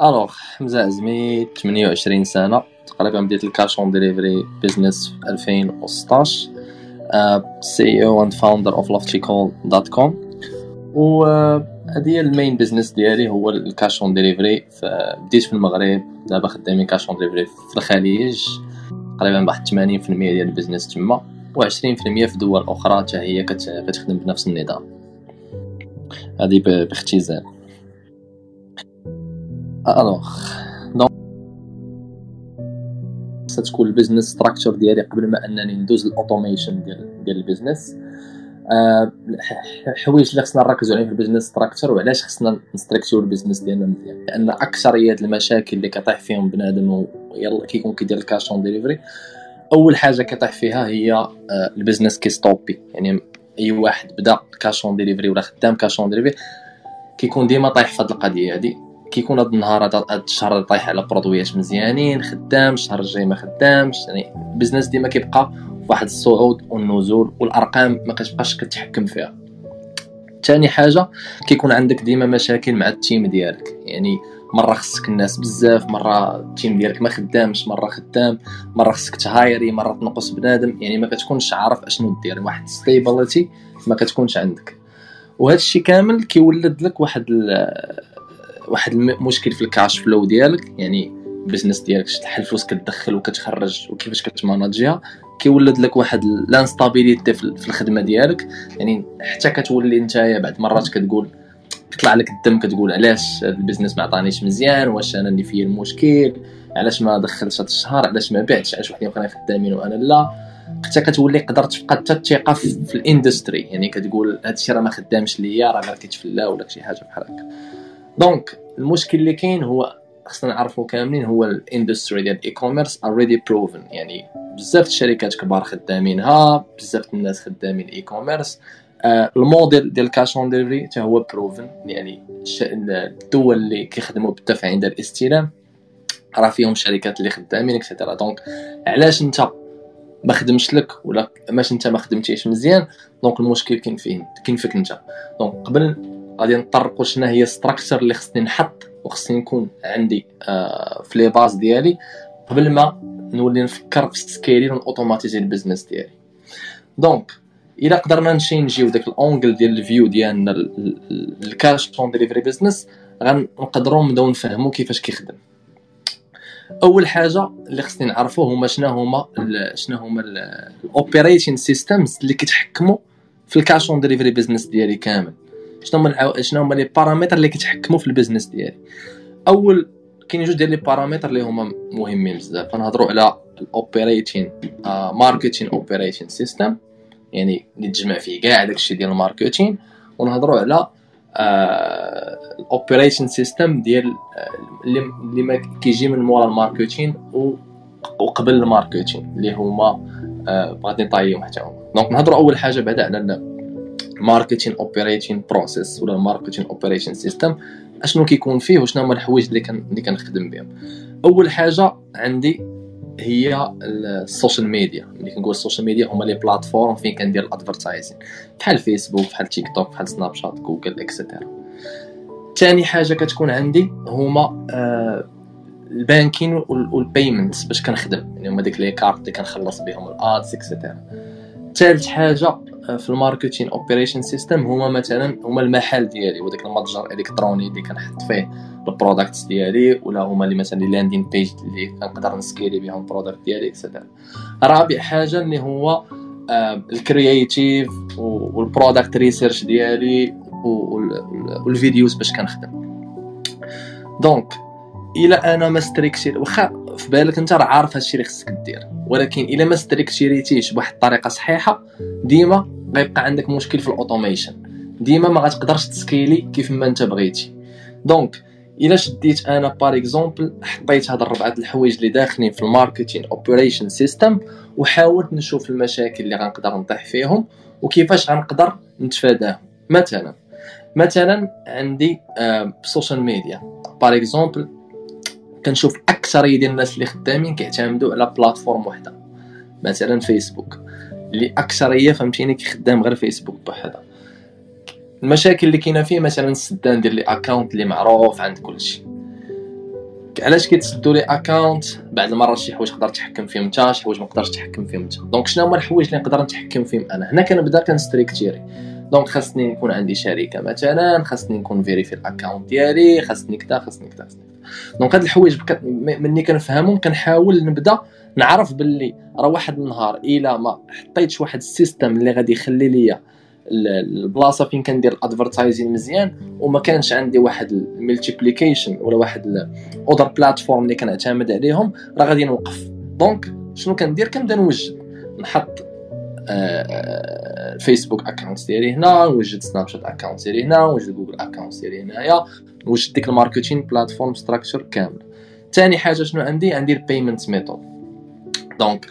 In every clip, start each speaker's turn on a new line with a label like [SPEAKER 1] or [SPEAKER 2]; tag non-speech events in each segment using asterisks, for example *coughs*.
[SPEAKER 1] alors حمزه عزمي 28 سنه تقريبا بديت ال cash on delivery business في 2016 CEO and founder of لوفتيكول dot com و هذه ال main business ديالي هو ال cash on delivery بديت في المغرب دابا خدامين cash on delivery في الخليج تقريبا واحد 80% ديال ال business تما و20% في دول أخرى حتى هي كتخدم بنفس النظام هذه باختصار alors donc ستكون ال business structure ديالي قبل ما انني ندوز ال automation ديال ديال ال business أه حوايج اللي خصنا نركزوا عليهم في ال business structure وعلاش خصنا ن structure و ال business ديالنا مزيان لأن اكثريه المشاكل اللي كطيح فيهم بنادم يلا كيكون كيدير ال cash on delivery أول حاجة كطيح فيها هي آه، ال business كي stopper يعني أي واحد بدا cash on delivery ولا خدام cash on delivery كيكون ديما طايح في هذه القضية هذه كيكون هذا النهار هذا الشهر طايح على produit ات مزيانين خدام الشهر الجاي ما خدامش يعني ال business ديما كيبقى واحد الصعود والنزول والأرقام ما كتبقاش كتحكم فيها. ثاني حاجة كيكون عندك ديما مشاكل مع ال team ديالك. يعني مرة خصك الناس بزاف مرة ال team ديالك ما خدامش مرة خدام مرة خصك ت hire ي مرة تنقص بنادم. يعني ما كتكونش عارف أشنو دير. واحد stability ما كتكونش عندك. وهذا الشيء كامل كيولد لك واحد واحد المشكل في ال cash flow ديالك يعني ال business ديالك شحال الفلوس كتدخل وكتخرج وكيفاش كت manager ها كيولد لك واحد l'instabilité في الخدمة ديالك. يعني حتى كتولي نتايا بعد مرات كتقول كيطلع لك الدم كتقول علاش هذا ال business ما عطانيش مزيان؟ واش أنا اللي فيا المشكل؟ علاش ما دخلتش هذا الشهر؟ علاش ما بعتش؟ علاش وحدين اخرين خدامين وأنا لا؟ حتى كتولي قدرت تفقد حتى الثقه في ال industry يعني كتقول هذا الشيء راه ما خدامش ليا راه غير كيتفلا ولا شي حاجة بحال هكا. donc المشكل اللي كاين هو خصنا نعرفوا كاملين هو ال industry ديال ال e-commerce already proven يعني بزاف الشركات كبار خدامينها بزاف الناس خدامين e-commerce آه الموديل ديال cash on delivery حتى هو proven يعني الدول اللي كيخدموا بالدفع عند الاستلام راه فيهم شركات اللي خدامين et cetera donc علاش انت ما خدمش لك ولا ماشي انت ما خدمتيش مزيان؟ donc المشكل كاين فين؟ كاين فيك انت. donc قبل غادي نطرقوا شنو هي structure اللي خصني نحط وخصني نكون عندي آه في les bases ديالي قبل ما نولي نفكر في ال scaling ون automatiser ال business ديالي. donc إلا قدرنا نمشي نجيو داك ال angle ديال ال view ديالنا ال cash on delivery business غنقدروا نبداو نفهموا كيفاش كيخدم. أول حاجة اللي خصني نعرفو هما شنو هما شنو هما ال operation systems اللي كيتحكموا في ال cash on delivery business ديالي كامل. شنو هما شنو هما les paramètres اللي كيتحكموا في ال business ديالي. أول كاين جوج ديال les paramètres اللي هما مهمين بزاف. غنهضروا على ال operation marketing operation system يعني اللي تجمع فيه كاع داكشي ديال ال marketing ونهضروا على ال operation system ديال آه، اللي كيجي من مورا ال marketing وقبل ال marketing اللي هما آه، غادي نعطيهم حتى هما. donc نهضروا أول حاجة بعدا على ال marketing operation process ولا ال marketing operation system أشنو كيكون فيه وشنو هما الحوايج اللي كان اللي كنخدم بهم. أول حاجة عندي هي ال social media ملي كنقول ال social media هما les plateformes فين كندير ال advertising بحال فيسبوك بحال تيك توك بحال سناب شات جوجل et cetera ثاني حاجة كتكون عندي هما آه ال banking وال payment باش كنخدم. يعني هما ديك les cartes اللي كنخلص بهم ال ads et cetera ثالث حاجة في ال marketing operation system هما مثلا هما المحل ديالي وداك المتجر الالكتروني اللي كنحط فيه ال products ديالي ولا هما اللي مثلا landing page اللي كنقدر ن scaler بهم ال product ديالي et cetera رابع حاجة اللي هو ال creative وال product research ديالي وال videos باش كنخدم. donc الا أنا ما structuré واخا في بالك انت؟ راه عارف هادشي اللي خصك دير. ولكن إلا ما structuréتيش بواحد الطريقة صحيحة ديما غيبقى عندك مشكل في ال automation. ديما ما غتقدرش ت scaler كيف ما انت بغيتي. donc إلا شديت أنا par exemple حطيت هاد الربعة الحوايج اللي داخلين في ال marketing operation system وحاولت نشوف المشاكل اللي غنقدر نطيح فيهم وكيفاش غنقدر نتفاداهم. مثلا مثلا عندي ال social media par exemple كنشوف اكثريه ديال الناس اللي خدامين كيعتمدوا على plateforme وحدة. مثلا فيسبوك اللي اكثريه فهمتيني كيخدم غير فيسبوك بوحدها المشاكل اللي كاينة فيه مثلا السدان ديال les accounts اللي معروف عند كلشي. علاش كيتسدوا les accounts بعض المرات شي حوايج تقدر تحكم فيهم انت شي حوايج ما تحكم فيهم انت donc شنو هما الحوايج اللي نقدر نتحكم فيهم أنا؟ هنا كنبدا كن structurer. donc خاصني يكون عندي شركة مثلا خاصني نكون vérifier ال account ديالي خاصني كذا خاصني كذا. donc هاد الحوايج مني كنفهمهم كنحاول نبدأ نعرف باللي راه واحد النهار إلا ما حطيتش واحد ال system اللي غادي يخلي ليا البلاصة فين كندير ال advertising مزيان وما كانش عندي واحد ال multiplication ولا واحد ال other platform اللي كنعتمد عليهم راه غادي نوقف. donc شنو كندير؟ كنبدا نوجد نحط فيسبوك account ديالي هنا نوجد سناب شات account ديالي هنا نوجد جوجل account ديالي هنايا نوجد ديك ال marketing platform structure كامل. ثاني حاجة شنو عندي؟ عندي ال payment method donc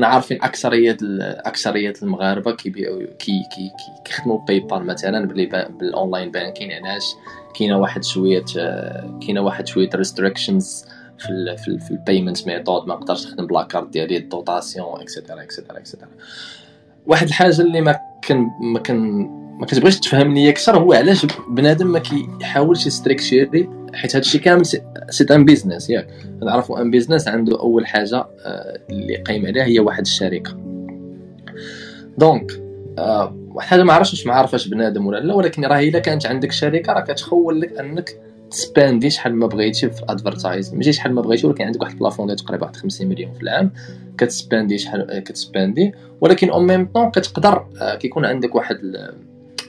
[SPEAKER 1] عارفين أكثرية أكثرية المغاربة كيبيعوا كي كي كي كيخدموا باي بال مثلا بال online banking علاش؟ كاينة واحد شوية كاينة واحد شوية restrictions في ال في, ال في ال payment method ما نقدرش نخدم ب la carte ديالي الدوتاسيون اكسيتيرا اكسيتيرا اكسيتيرا واحد الحاجة اللي ما كان ما كان ما كتبغيش تفهمني أكثر هو علاش بنادم ما كيحاولش ي structurer حيت هادشي كامل c'est un business ياك. نعرفوا un business عنده أول حاجة آه، اللي قايم عليها هي واحد الشركة. دونك آه، واحد حاجة ما عرفتش واش ما بنادم ولا لا ولكن راه إلا كانت عندك شركة راه كتخول لك أنك ت spend ي شحال ما بغيتي في ال advertise ماشي شحال ما بغيتي ولكن عندك واحد ال plafond ديال تقريبا واحد 50 مليون في العام. كت spend ي شحال كت spend ي ولكن en même temps كتقدر آه، كيكون عندك واحد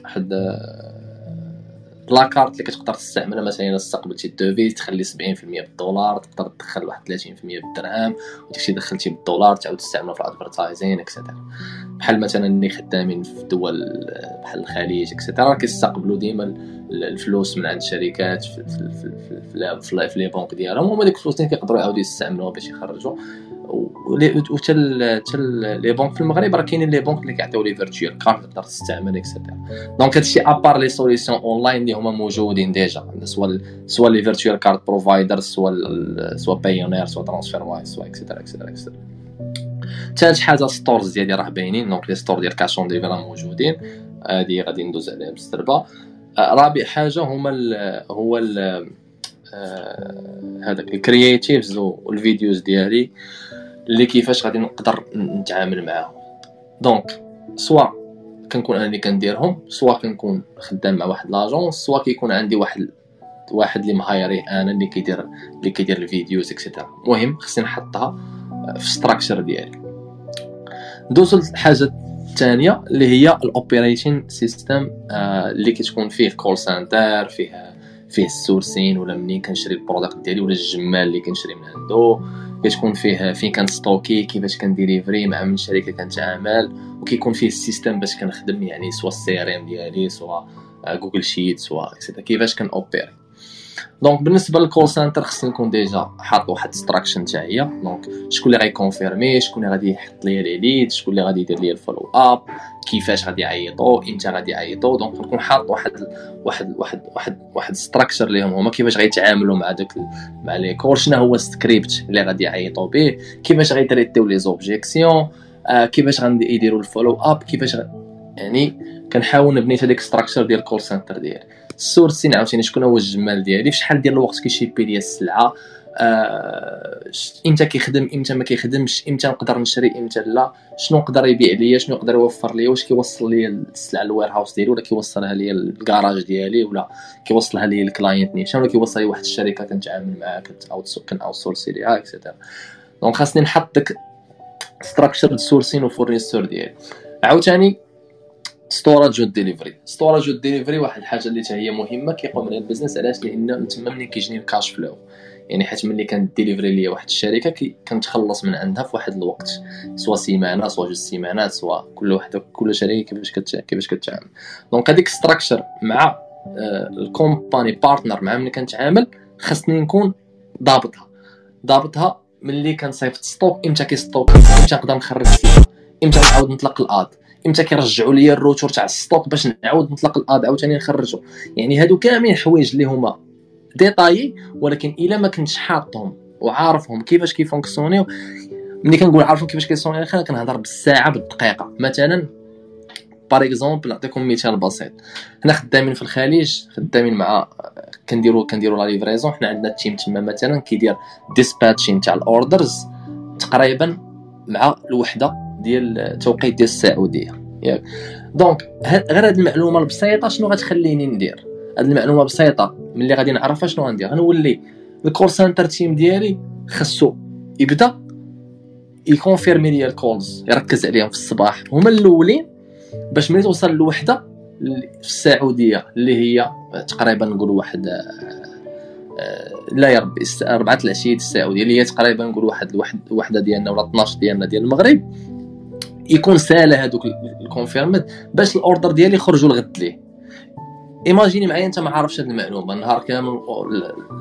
[SPEAKER 1] واحد la carte اللي كتقدر تستعملها مثلا الا استقبلتي ال devise تخلي 70% بالدولار تقدر تدخل واحد 30% بالدرهم وداكشي دخلتي بالدولار تعاود تستعملها في ال advertising et cetera بحال مثلا اللي خدامين في دول بحال الخليج et cetera كيستقبلوا ديما الفلوس من عند الشركات في في في, في, في les banques ديالهم وهما ديك الفلوس كيقدروا يعاودوا يستعملوها باش يخرجوا وحتى حتى les banques في المغرب راه كاينين les banques اللي كيعطيو les virtual cards تقدر تستعمل et cetera donc هادشي à part les solutions online اللي هما موجودين déjà soit soit les virtual card provider soit soit بايونير soit TransferWise soit et cetera et cetera et cetera ثالث حاجة stores ديالي راه باينين donc les stores ديال كاش اون ديالي راه موجودين. هادي غادي ندوز عليها بستربه رابع حاجة هما هو هذاك ال creatives وال videos ديالي اللي كيفاش غادي نقدر نتعامل معاهم. donc soit كنكون أنا اللي كنديرهم soit كنكون خدام مع واحد l'agence soit كيكون عندي واحد واحد اللي م hire ي أنا اللي كيدير اللي كيدير ال videos et cetera المهم خصني نحطها في structure ديالي. ندوزو للحاجه الثانية اللي هي ال operation system اللي كتكون فيه call center فيه فيه ال sourcing ولا منين كنشري ال product ديالي ولا الجمال اللي كنشري من عنده. كتكون فيه فين كنستوكي كيفاش كنديليفري مع من شركة كنتعامل وكيكون فيه ال system باش كنخدم يعني soit ال CRM ديالي soit Google Sheet soit كيفاش كنوبيري donc بالنسبة لل call center خصني نكون déjà حاط واحد structure تاع هي donc شكون اللي غيكونفيرمي شكون اللي غادي يحط les leads شكون اللي غادي يدير لي ال follow up كيفاش غادي يعيطوا إمتى غادي يعيطوا donc نكون حاط واحد واحد واحد واحد واحد structure ليهم هما كيفاش غيتعاملوا مع داك مع les calls شنو هو السكريبت اللي غادي يعيطوا به كيفاش غيتريتيو les objections آه كيفاش غادي يديروا ال follow up كيفاش يعني كنحاول نبني هذيك structure ديال ال call center ديالي. ال sourcing عاوتاني شكون هو الجمال ديالي؟ في شحال ديال الوقت كيشيبي ليا السلعة؟ آه إمتى كيخدم إمتى ما كيخدمش إمتى نقدر نشري إمتى لا شنو يقدر يبيع ليا شنو يقدر يوفر ليا واش كيوصل ليا السلعه لل warehouse ديالي ولا كيوصلها ليا للكراج ديالي ولا كيوصلها ليا لل client نيشان ولا كيوصل لي واحد الشركة كنتعامل معاها كنت اوت كن اوت سورسي ليها etcetera donc خاصني نحط داك structure ال sourcing و fournisseur ديالي. عاوتاني storage delivery storage delivery واحد الحاجة اللي هي مهمة كيقوم عليها ال business علاش؟ لأن تما ملي كيجيني ال cash flow يعني حيت ملي كتديليفري ليا واحد الشركة كنتخلص من عندها في واحد الوقت سوا سيمانة سوا جوج سيمانات سوا كل واحدة كل شركة كيفاش كت... كيفاش كتعامل. donc هذيك structure مع آه، ال company partner مع ملي كنتعامل خاصني نكون ضابطها. ضابطها ملي كنصيفط stock إمتى كيستوك إمتى نقدر نخرج إمتى نعاود نطلق ال ad إمتى كيرجعوا لي ال retour تاع ال stock باش نعاود نطلق ال ad عاوتاني نخرجو. يعني هادو كاملين حوايج اللي هما ديتايي ولكن الا ما كنتش حاطهم وعارفهم كيفاش كيفونكسيونيو ملي كنقول عارفهم كيفاش كيفونكسيونيو كنهضر بالساعة بالدقيقة. مثلا par exemple نعطيكم مثال بسيط. حنا خدامين في الخليج خدامين مع كنديروا كنديروا la livraison حنا عندنا ال team تما مثلا كيدير dispatching تاع ال orders تقريبا مع الوحدة ديال التوقيت ديال السعودية. ياك donc غير هاد المعلومة البسيطة شنو غتخليني ندير؟ هاد المعلومة بسيطة ملي غادي نعرفها شنو غندير. غنولي ال call center team ديالي خصو يبدا يكونفيرمي لي ال calls يركز عليهم في الصباح. هما الأولين باش ملي توصل لوحدة في السعودية اللي هي تقريبا نقول واحد آه، لا يا ربي أربعة العشية السعودية اللي هي تقريبا نقول واحد الوحد وحدة ديالنا ولا 12 ديالنا ديال المغرب يكون ساهله هذوك ال confirmed باش ال order ديالي يخرجوا الغد ليه. imagine معايا انت ما عارفش هذه المعلومه النهار كامل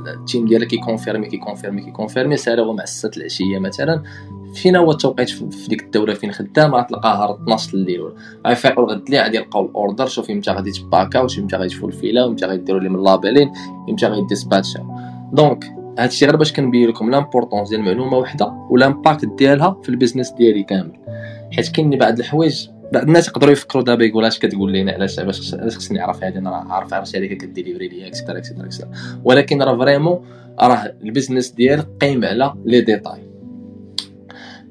[SPEAKER 1] ال team ديالك كيكونفيرمي كيكونفيرمي كيكونفيرمي سالا هو مع 6 العشيه مثلا فين هو التوقيت في ديك الدوره فين خدام غتلقاها 12 الليل غيفيقوا الغد لي غادي يلقاو ال order شوف إمتى غادي تباكاو شوف إمتى غادي تفولفيلا وامتى غيديروا لهم ال labeling إمتى غيديسباتشاو donc هادشي غير باش كنبين لكم l'importance ديال المعلومه وحده وال impact ديالها في ال business ديالي كامل حيت كاين بعض الحوايج بعض الناس يقدروا يفكروا دابا يقول اش كتقول لينا علاش علاش خصني نعرف هذه أنا عارف عارف شركه كديليفري ليا etcetera etcetera etcetera ولكن راه vraiment راه ال business ديالك قايم على les détails.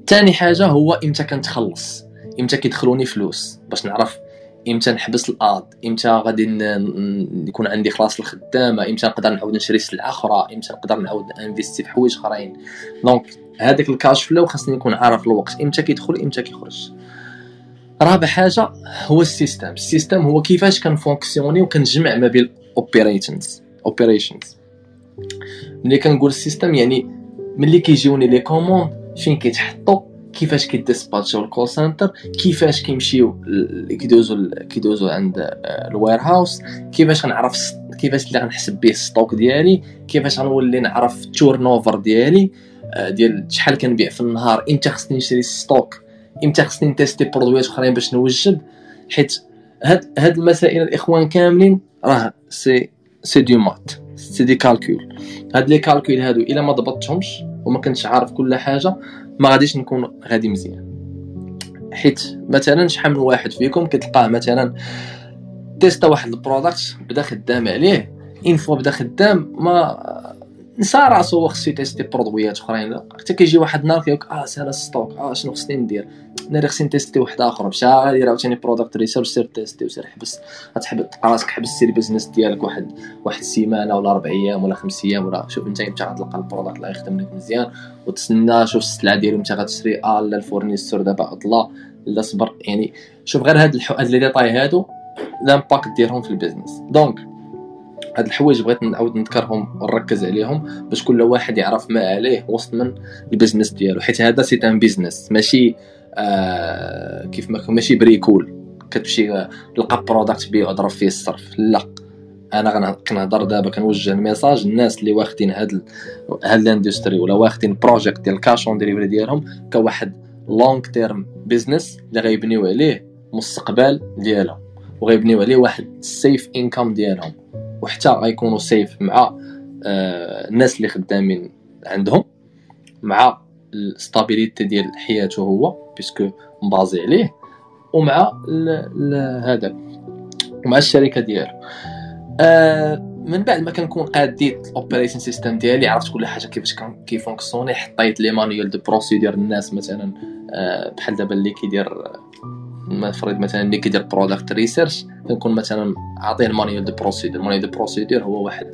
[SPEAKER 1] ثاني حاجة هو إمتى كنتخلص؟ إمتى كيدخلوني فلوس؟ باش نعرف إمتى نحبس ال ad إمتى غادي يكون عندي خلاص الخدامة؟ إمتى نقدر نعاود نشري سلعه أخرى إمتى نقدر نعاود انفيستي في حوايج أخرين؟ donc هذاك ال cash flow خاصني نكون عارف الوقت. إمتى كيدخل؟ إمتى كيخرج. رابع حاجة هو ال system. ال system هو كيفاش كنفونكسيوني وكنجمع ما بين operations operations ملي كنقول ال system يعني ملي كيجيوني les commandes فين كيتحطوا كيفاش كيديسباتشو ال call center كيفاش كيمشيو كيدوزو كيدوزو عند ال warehouse كيفاش غنعرف كيفاش اللي غنحسب به ال stock ديالي كيفاش غنولي نعرف ال turnover ديالي آه، ديال شحال كنبيع في النهار إمتى خصني نشري stock إمتى خصني نتيستي برودويات أخرين باش نوجد حيت هاد هاد المسائل الإخوان كاملين راه c'est c'est des maths c'est des calculs. هاد les calculs هادو إلا ما ضبطتهمش وما كنتش عارف كل حاجة ما غاديش نكون غادي مزيان. حيت مثلا شحال من واحد فيكم كتلقاه مثلا تيستا واحد ال product بدا خدام عليه une fois بدا خدام ما نسى راسو هو خصو يتيستي برودويات أخرين. حتى كيجي واحد النهار كيقول آه سالا stock آه شنو خصني ندير؟ أنا خصني نتيستي واحد آخر. مشى غادي عاوتاني product research سير تيستي وسير حبس. غتحب تلقى راسك حبستي ال business ديالك واحد واحد السيمانة ولا ربع أيام ولا خمس أيام ولا شوف أنت إمتى غتلقى ال product اللي يخدم لك مزيان. وتسنى شوف السلعة ديالو إمتى غتشري. آه لا ال fournisseur دابا عطلة لا صبر. يعني شوف غير هاد هاد les détails هادو l'impact ديالهم في ال business. donc هاد الحوايج بغيت نعاود نذكرهم ونركز عليهم باش كل واحد يعرف ما عليه وسط من ال business ديالو. حيت هذا c'est un business ماشي آه كيف ما ماشي bricole. كتمشي تلقى product بيه وضرب فيه الصرف. لا. أنا كنهضر دابا كنوجه ال message الناس اللي واخدين هاد هاد ال industry ولا واخدين project ديال cash on delivery ديالهم كواحد long term business اللي غيبنيو عليه مستقبل ديالهم وغيبنيو عليه واحد ال safe income ديالهم. وحتى غيكونوا safe مع آه، الناس اللي خدامين عندهم مع ال stabilité ديال حياته هو puisque مبازي عليه ومع هذا ومع الشركة ديالو. آه من بعد ما كنكون قاديت ال operation system ديالي عرفت كل حاجة كيفاش كي fonctionner حطيت les manuels de procédures الناس مثلا آه بحال دابا اللي كيدير نفرض مثلا اللي كيدير product research كنكون مثلا عاطيه ال manuel de procédures ال manuel de procédures هو واحد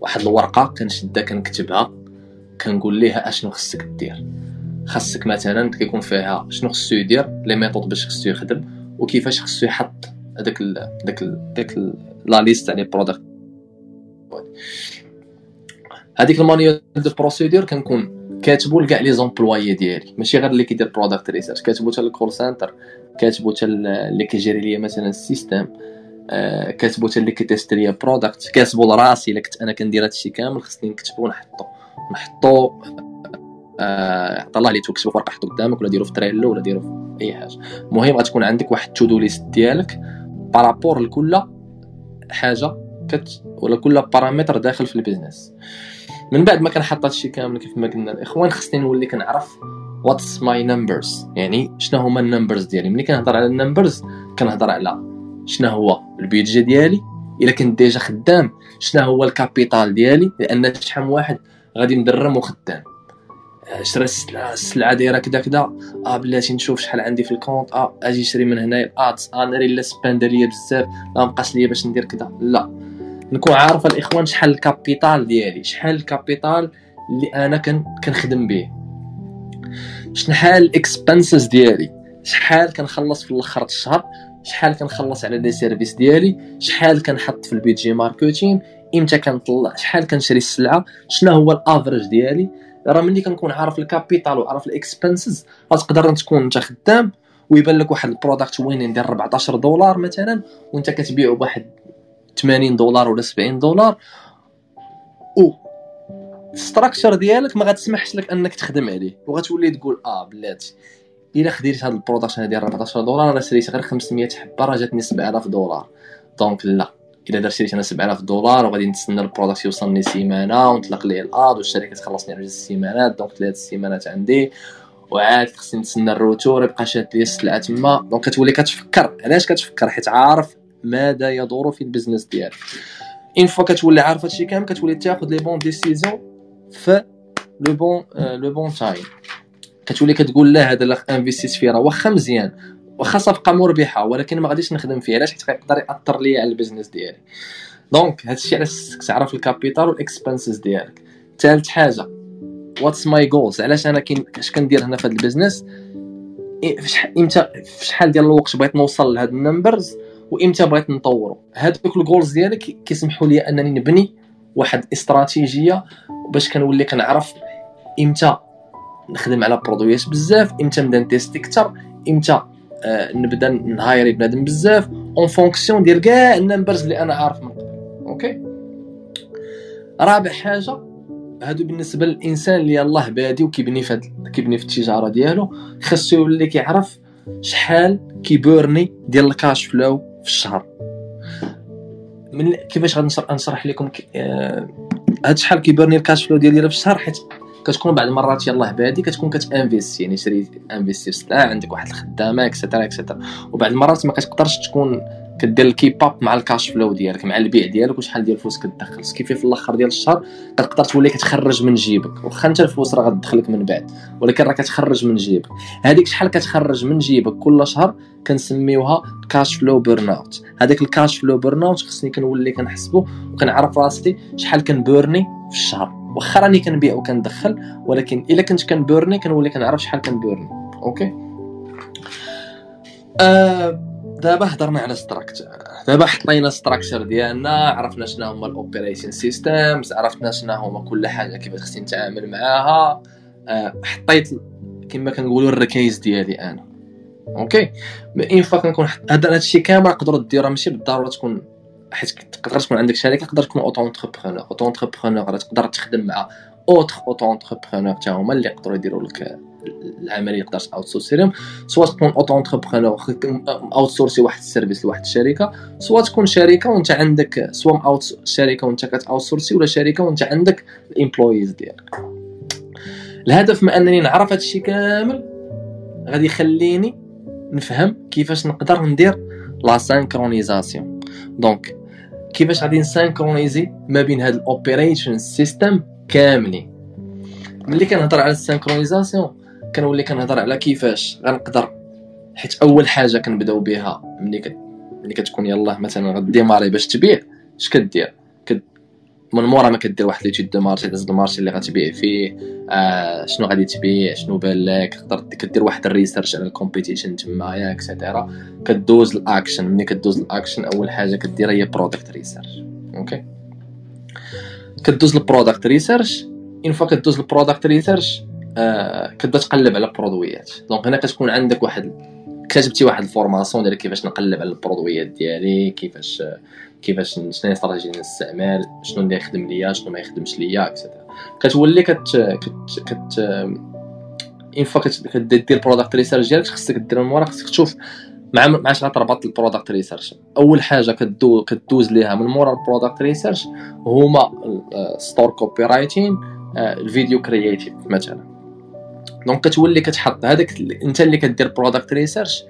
[SPEAKER 1] واحد الورقة كنشدها كنكتبها كنقول ليها أشنو خصك دير خاصك مثلا كيكون فيها شنو خصو يدير les méthodes باش خصو يخدم وكيفاش خصو يحط هذاك داك داك la liste les products هذيك ال manuel de procédures كنكون كاتبو لكاع les employés ديالي. ماشي غير اللي كيدير product research كاتبو حتى ال call center كاتبو حتى اللي كي gérer ليا مثلا ال system آه كاتبو حتى اللي كي test ليا product كاتبو لراسي إلا كنت أنا كندير هادشي كامل خصني نكتبو ونحطو نحطو آه الله لي تكتبو في ورقه حطو قدامك ولا ديرو في Trello ولا ديرو في أي حاجة. المهم غتكون عندك واحد to-do list ديالك par rapport لكل حاجة كت ولا كل بارامتر داخل في ال business من بعد ما كنحط هادشي كامل كيف ما قلنا الإخوان خصني نولي كنعرف what's my numbers يعني شنو هما ال numbers ديالي؟ ملي كنهضر على ال numbers كنهضر على شنو هو ال budget ديالي. إلا كنت ديجا خدام شنو هو ال capital ديالي؟ لأن شحال واحد غادي مدرم وخدام. شرا السلعه دايرة كذا كذا آه بلاتي نشوف شحال عندي في ال compte. آه أجي نشري من هنايا آه ناري لا سبان ليا بزاف. لا مبقاش ليا باش ندير كذا لا. نكون عارف الإخوان شحال ال capital ديالي. شحال ال capital اللي أنا كن كنخدم به. شحال ال expenses ديالي؟ شحال كنخلص في الآخر الشهر؟ شحال كنخلص على les services ديالي؟ شحال كنحط في ال budget marketing إمتى كنطلع؟ شحال كنشري السلعة؟ شنو هو ال average ديالي؟ راه ملي كنكون عارف ال capital وعارف ال expenses غتقدر تكون أنت خدام ويبان لك واحد ال product وين يدير 14 دولار مثلا وأنت كتبيعه بواحد 80 دولار ولا 70 دولار ال structure ديالك ما غتسمحش لك انك تخدم عليه. وغتولي تقول آه بلاتي إلا خديت هذا ال product هذا ديال 14 دولار أنا شريت غير 500 حبة راه جاتني 7000 دولار. donc لا إلا درت شريت أنا 7000 دولار وغادي نتسنى ال product يوصلني سيمانة ونطلق ليه ال ads والشركة تخلصني على جوج سيمانات donc ثلاث سيمانات عندي. وعاد خصني نتسنى ال retour يبقى شاد لي السلعة تما. donc كتولي كتفكر علاش كتفكر؟ حيت عارف ماذا يدور في ال business ديالك. une fois كتولي عارف هادشي كامل كتولي تاخذ les bonnes décisions في le bon le bon time كتولي كتقول لا هذا اللي انفيستيت فيه راه واخا مزيان. واخا صفقة مربحة ولكن ما غاديش نخدم فيها. علاش؟ حيت يقدر يأثر ليا على ال business ديالي. donc هادشي علاش تعرف ال capital وال expenses ديالك. ثالث حاجة what's my goals علاش أنا كاين اش كندير هنا في هذا ال business إمتى في شحال ديال الوقت بغيت نوصل لهاد ال numbers؟ وإمتى بغيت نطورو هادوك ال goals ديالك كيسمحوا لي أنني نبني واحد استراتيجية باش كنولي كنعرف إمتى نخدم على برودويات بزاف إمتى نبدا ن tester أكثر إمتى آه نبدا نهايري بنادم بزاف en fonction ديال كاع ال numbers اللي أنا عارف من قبل. okay رابع حاجة هادو بالنسبة للإنسان اللي يلاه بادي وكيبني في كيبني في التجارة ديالو خاصو يولي كيعرف شحال كيبورني ديال ال cash flow في الشهر. من كيفاش غادي نشرح لكم آه هاد شحال كيبورني ال cash flow ديالي في الشهر حيت كتكون بعض المرات يلاه بادي كتكون كت investir يعني شري investir في سلعة عندك واحد الخدامة et cetera et cetera وبعض المرات ما كتقدرش تكون كدير ال keep up مع ال cash flow ديالك مع البيع ديالك وشحال ديال الفلوس كتدخل. كيف في الأخر ديال الشهر كتقدر تولي كتخرج من جيبك. واخا انت الفلوس راه غتدخلك من بعد ولكن راه كتخرج من جيبك. هذيك شحال كتخرج من جيبك كل شهر كنسميوها cash flow burn out هذاك ال cash flow burn out خصني كنولي كنحسبو وكنعرف راسي شحال كنبورني في الشهر. واخا راني كنبيع وكندخل ولكن إلا كنت كنبورني كنولي كنعرف شحال كنبورني okay؟ آه دابا هضرنا على structure دابا حطينا structure ديالنا عرفنا شنو هما ال operation systems عرفنا شنو هما كل حاجة كيفاش خصني نتعامل معاها. آه حطيت كما كنقولوا الركايز ديالي أنا. okay. une fois كنكون هذا هادشي كامل نقدروا ديروها ماشي بالضرورة تكون حيت تقدر تكون عندك شركة تقدر تكون auto-entrepreneur auto-entrepreneur تقدر تخدم مع autre auto-entrepreneur حتى هما اللي يقدروا يديروا لك العملية يقدر اوتسورسيهم soit تكون auto-entrepreneur اوتسورسي واحد ال service لواحد الشركة. soit تكون شركة وأنت عندك soit اوت شركة وأنت كتاوتسورسي ولا شركة وأنت عندك ال employees ديالك. الهدف من أنني نعرف هذا الشيء كامل غادي يخليني نفهم كيفاش نقدر ندير la synchronisation donc كيفاش غادي ن synchroniser ما بين هاد ال operation system كاملين ملي كنهضر على ال synchronisation كنولي كنهضر على كيفاش غنقدر حيت أول حاجة كنبداو بها ملي. ملي كتكون يلاه مثلا غ démarrer باش تبيع اش كدير كد... من مورا ما كدير واحد l'étude de marché داز ال marché اللي غتبيع فيه. آه شنو غادي تبيع؟ شنو بان لك؟ تقدر كدير واحد ال research على ال competition تمايا et cetera كدوز الأكشن. ملي كدوز الأكشن أول حاجة كدير هي product research okay كدوز ال product research une fois كدوز ال product research آه كتبدا تقلب على ال produit يات. donc هنا كتكون عندك واحد كتبتي واحد ال formation ديال كيفاش نقلب على ال produit يات ديالي كيفاش كيفاش شنو هي استراتيجيه الاستعمال شنو اللي يخدم ليا شنو ما يخدمش ليا et cetera كتولي كت كت كت une fois كدير ال product research ديالك خصك دير من مورا خصك تشوف مع مع اش غتربط ال product research أول حاجة كدو كدوز ليها من مورا ال product research هما store copywriting ال vidéo créative مثلا. donc كتولي كتحط هذاك انت اللي كدير product research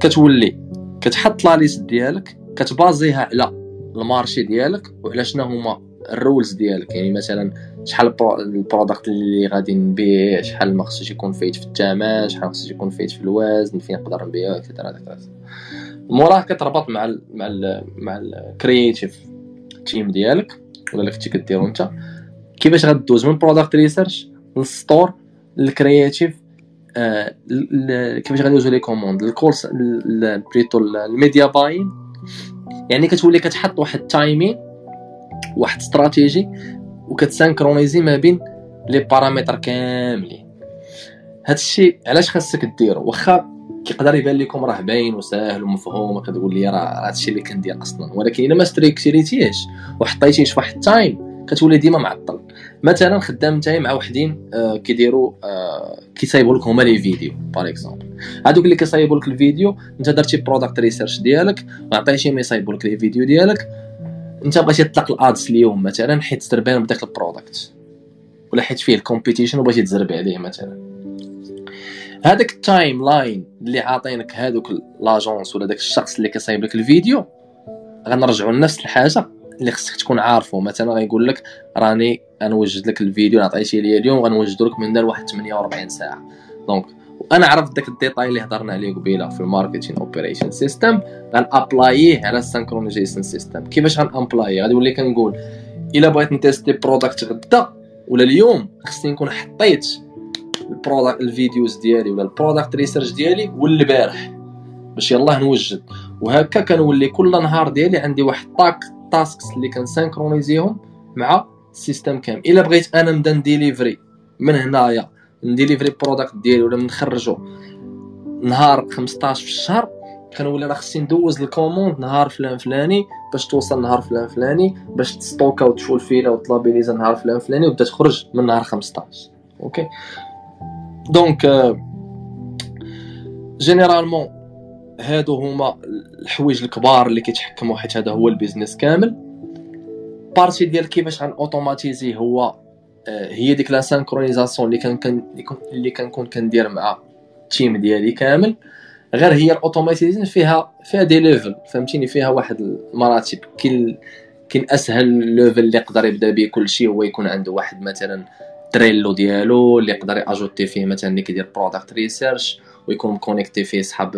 [SPEAKER 1] كتولي كتحط la liste ديالك كت baser يها على ال marché ديالك وعلى شنو هما ال rules ديالك. يعني مثلا شحال ال product اللي غادي نبيع شحال ما خصوش يكون فايت في الثمن شحال خصوش يكون فايت في الوزن فين نقدر نبيعو et cetera موراه كتربط مع ال مع ال مع ال creative team ديالك ولا اللي كنتي كديرو انت. كيفاش غدوز؟ من product research لل store للكرياتيف آه كيفاش غندوزو لي كوموند الكورس بريتو الميديا باين يعني كتولي كتحط واحد التايمين واحد استراتيجي وكتسانكرونيزي ما بين لي بارامتر كاملين. هادشي علاش خاصك ديرو؟ واخا كيقدر يبان لكم راه باين وساهل ومفهوم كتقول لي راه هادشي اللي كندير أصلا. ولكن إلا ما ستريكتيريتيهش وحطيتيه في واحد التايم كتولي ديما معطل مثلا خدام نتايا مع وحدين آه كيديروا آه كيصايبوا لك هما les vidéos par exemple هادوك اللي كيصايبوا لك الفيديو انت درتي product research ديالك ما يصايبوا لك les vidéos ديالك انت بغيتي تطلق ال ads اليوم مثلا حيت تربان بداك ال product ولا حيت فيه ال competition وبغيتي تزرب عليه مثلا. هذاك ال timeline اللي عاطينك هذوك l'agence ولا داك الشخص اللي كيصايب لك الفيديو غنرجعوا لنفس الحاجة. اللي خصك تكون عارفه مثلا غيقول لك راني غنوجد لك الفيديو اللي عطيتي لي اليوم غنوجدو لك من دار واحد 48 ساعة. donc وأنا عرفت داك ال détail اللي هضرنا عليه قبيلة في ال marketing operation system غن apply يه على ال synchronization system كيفاش غن apply يه؟ غادي نولي كنقول إلا بغيت ن tester product غدا ولا اليوم خصني نكون حطيت ال product ال videos ديالي ولا ال product research ديالي والبارح. باش يلاه نوجد. وهكا كنولي كل نهار ديالي عندي واحد طاك tasks اللي كن synchroniser يهم مع ال système كامل. إلا بغيت أنا نبدا ن délivrer من هنايا ن délivrer product ديالي ولا نخرجو نهار 15 في الشهر كنولي راه خصني ندوز ال commande نهار فلان فلاني باش توصل نهار فلان فلاني باش ت stocker ا وت fulfill ا وت labelliser ا نهار فلان فلاني وبدا تخرج من نهار 15 okay؟ donc généralement هادو هما الحوايج الكبار اللي كيتحكموا حيت هذا هو ال business كامل. partie ديال كيفاش غن automatiser هو آه، هي ديك la synchronisation اللي كان اللي كنكون كندير مع ال team ديالي كامل. غير هي ال automatization فيها فيها des levels فهمتيني؟ فيها واحد المراتب. كاين كاين أسهل level اللي يقدر يبدأ به كلشي هو يكون عنده واحد مثلا تريلو ديالو اللي يقدر يأجوتي فيه مثلا اللي كيدير برودكت ريسيرش ويكون كونيكتي فيه صحاب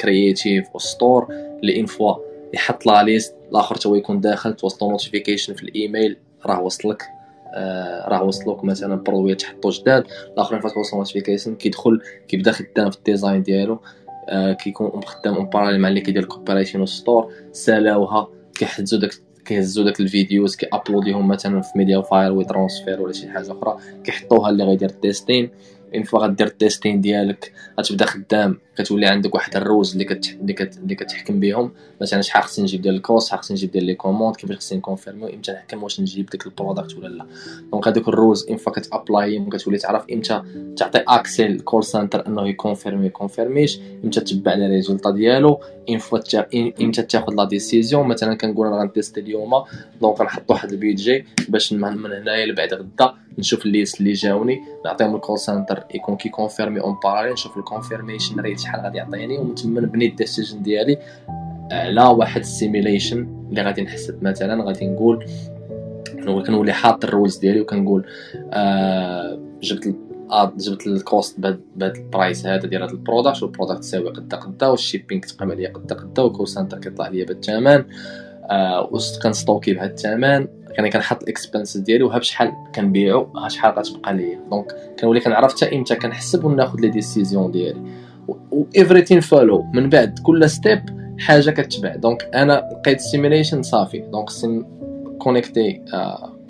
[SPEAKER 1] كرييتيف وستور اللي ان فوا يحط لا ليست الآخر تو يكون داخل توصلو نوتيفيكيشن في الإيميل راه وصلك. آه راه وصلوك مثلا برودوي تحطو جداد. الآخرين فاش توصل نوتيفيكيشن كيدخل كيبدا خدام في الديزاين ديالو. آه كيكون خدام اون باراليل مع اللي كيدير الكوبريشن ستور سالاوها كيحجزو داك كيهزو داك ال videos كي uploader يهم مثلا في MediaFire و WeTransfer ولا شي حاجة أخرى. كيحطوها اللي غيدير ال testing une fois غدير ال testing ديالك غتبدا خدام. كتولي عندك واحد ال rules اللي كت... اللي, كت... اللي كتحكم بهم مثلا شحال خصني نجيب ديال ال cost شحال خصني نجيب ديال les commandes كيفاش خصني ن confirmer و إمتى نحكم واش نجيب داك ال product ولا لا. donc هذوك ال rules une fois كت apply كتولي تعرف إمتى تعطي accès لل call center إنه ي confirmer ي confirmer ش. إمتى تتبع les résultats ديالو. une fois إمتى تاخذ la décision مثلا كنقول أنا غن tester اليوم donc نحط واحد ال budget باش من هنايا لبعد غدا نشوف ال liste اللي جاوني. نعطيهم ال call center يكون كي confirmer en parallèle نشوف ال confirmation rate شحال غادي يعطيني ومن تما نبني ال decision ديالي على واحد ال simulation اللي غادي نحسب مثلا غادي نقول كنولي حاط ال rules ديالي وكنقول آه جبت آه جبت ال cost بهاد ال price هذا ديال هذا ال product وال product تساوي قدا قدا وال shipping تقام عليا قدا قدا وال call center كيطلع ليا بهاد الثمن آه كن stocker بهاد الثمن يعني كنحط ال expenses ديالي وها بشحال كنبيعو ها شحال غتبقى ليا. donc كنولي كنعرف حتى إمتى كنحسب وناخذ les décisions ديالي. و everything follow من بعد كل step حاجة كتبع. donc أنا لقيت simulation صافي. donc خصني connecter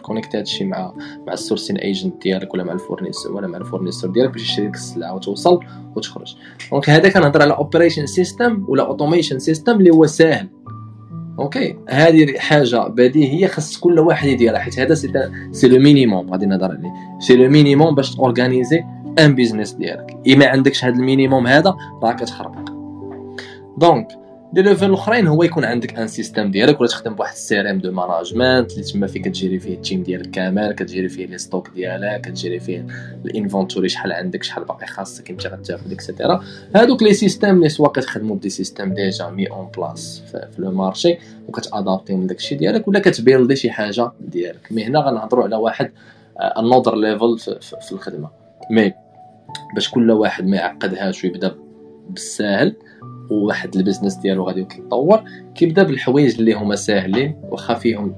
[SPEAKER 1] connecter هادشي مع مع ال sourcing agent ديالك ولا مع ال fournisseur ولا مع ال fournisseur ديالك باش يشري لك السلعة وتوصل وتخرج. donc هذا كنهضر على operation system ولا automation system اللي هو ساهل. okay هذه حاجة بديهية خص كل واحد يديرها حيت هذا c'est le minimum غادي نهضر عليه. c'est le minimum باش تورغانيزي un business ديالك. اما عندكش هذا ال minimum هذا راه كتخربق donc les level الأخرين هو يكون عندك un système ديالك ولا تخدم بواحد ال CRM de management اللي تما فيه كتجيري فيه ال team ديالك كامل كتجيري فيه les stocks ديالك كتجيري فيه ال inventory شحال عندك شحال باقي خاصك إمتى غتاخذ et cetera هادوك les systèmes اللي soit كتخدموا ب des systèmes déjà mis en place في le marché وكتادابتيهم لداكشي ديالك ولا كتبيلدي شي حاجة ديالك. mais هنا غنهضروا على واحد another level في, في, في الخدمة. mais باش كل واحد ما يعقدهاش ويبدا بالساهل وواحد ال business ديالو غادي يتطور. كيبدا بالحوايج اللي هما ساهلين واخا فيهم